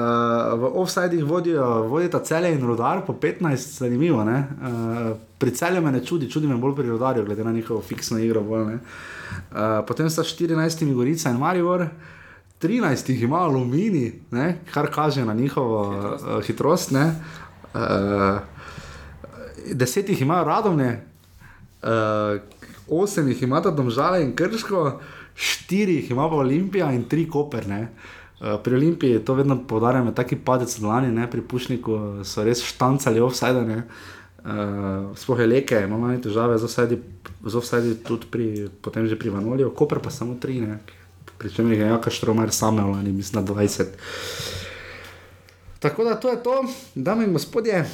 v offsajdih vodijo, vodita celje in rodar po 15, zanimivo. ne. Uh, pri celju me ne čudi, čudi me bolj pri rodarju, glede na njihovo fiksno igro. Bolj, ne. uh, potem sta 14 Gorica in Marivor. 13 jih ima aluminij, ne, kar kaže na njihovo hitrost. Uh, hitrost ne. uh, 10 jih imajo radovne, uh, 8 jih imata domžale in krško, 4 jih ima Olimpija in 3 koperne. Uh, pri Olimpiji je to vedno poudarjam, je taki padec dlani, ne, pri Pušniku so res štancali offside. ne. Uh, sploh je leke, imamo manj težave z offside tudi pri, potem že pri Vanoliju, Koper pa samo 3, ne. pri čemer je Jaka Štromer samel, ali mislim na 20. Tako da to je to, dame in gospodje.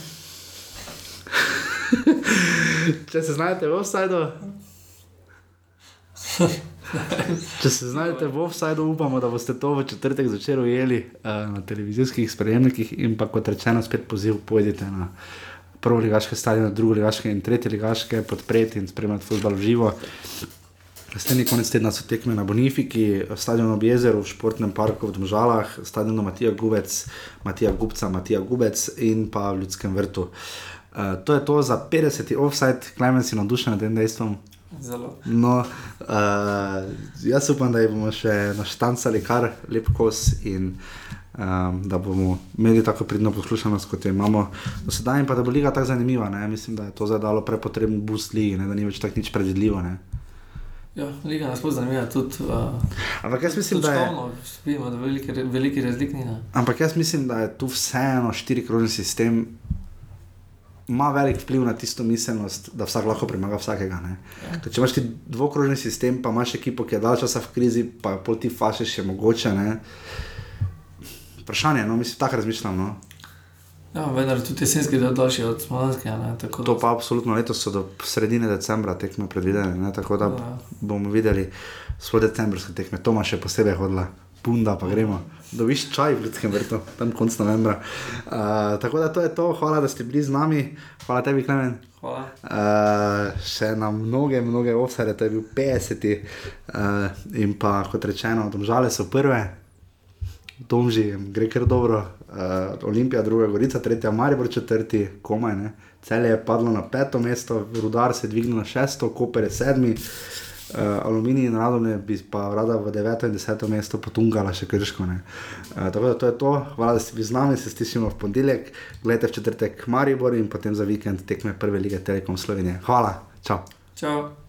[laughs] Če se znajdete v offsajdu. [laughs] Če se znajdete v offsajdu, upamo, da boste to v četrtek začeli ujeli uh, na televizijskih sprejemnikih in pa kot rečeno, spet poziv, pojdite na prvo ligaške stadione, drugo ligaške in tretje ligaške, podpreti in spremljati futbol v živo. Naslednji konec tedna so tekme na Bonifiki, stadion ob jezeru, v športnem parku v Domžalah, stadion Matija Gubec, Matija Gubca, Matija Gubec in pa v Ljudskem vrtu. Uh, to je to za 50. offside, Klemen si navdušen nad tem dejstvom. Zelo. No, uh, jaz upam, da jih bomo še naštancali kar lep kos in um, da bomo imeli tako pridno poslušanost, kot jo imamo do sedaj, in pa da bo liga tako zanimiva. Ne? Mislim, da je to zdaj dalo prepotreben boost ligi, ne? da ni več tako nič predvidljivo. Ne? Ja, liga nas bo zanimiva tudi. Uh, Ampak jaz mislim, da je. Vidimo, da velike, velike razlik ni. Ampak jaz mislim, da je tu vseeno štirikrožni sistem. Ima velik vpliv na tisto miselnost, da vsak lahko premaga vsakega. ne. Ker Če imaš ti dvokrožni sistem, pa imaš ekipo, ki je dalj časa v krizi, pa pol ti fašiš še mogoče. Ne. Vprašanje, no, mislim, tako razmišljam. No. Ja, vendar tudi jesenski del daljši od smolanskega. ne, tako To pa absolutno letos so do sredine decembra tekme predvidene, ne, tako da Ja. bomo videli svoje decembrske tekme. Toma še posebej hodila bunda, pa gremo. Dobiš čaj v Ljudskem vrtu, tam konc novembra. Uh, tako da to je to, hvala, da ste bili z nami, hvala tebi, Klemen. Hvala. Uh, še na mnoge, mnoge offside, to je bil 50. Uh, in pa kot rečeno, domžale so prve, domži, gre kar dobro. Uh, Olimpija, druga Gorica, tretja Maribor, četrti, komaj ne. Cel je padlo na peto mesto, Rudar se je dvignil na šesto, Koper je sedmi. Uh, aluminij in radovne bi pa rada v deveto in deseto mesto potungala še krško. Uh, tako da to je to, hvala, da ste bili z nami, se stisnimo v ponedeljek, gledajte v četrtek Maribor in potem za vikend tekme prve lige Telekom Slovenije. Hvala, čau. Čau.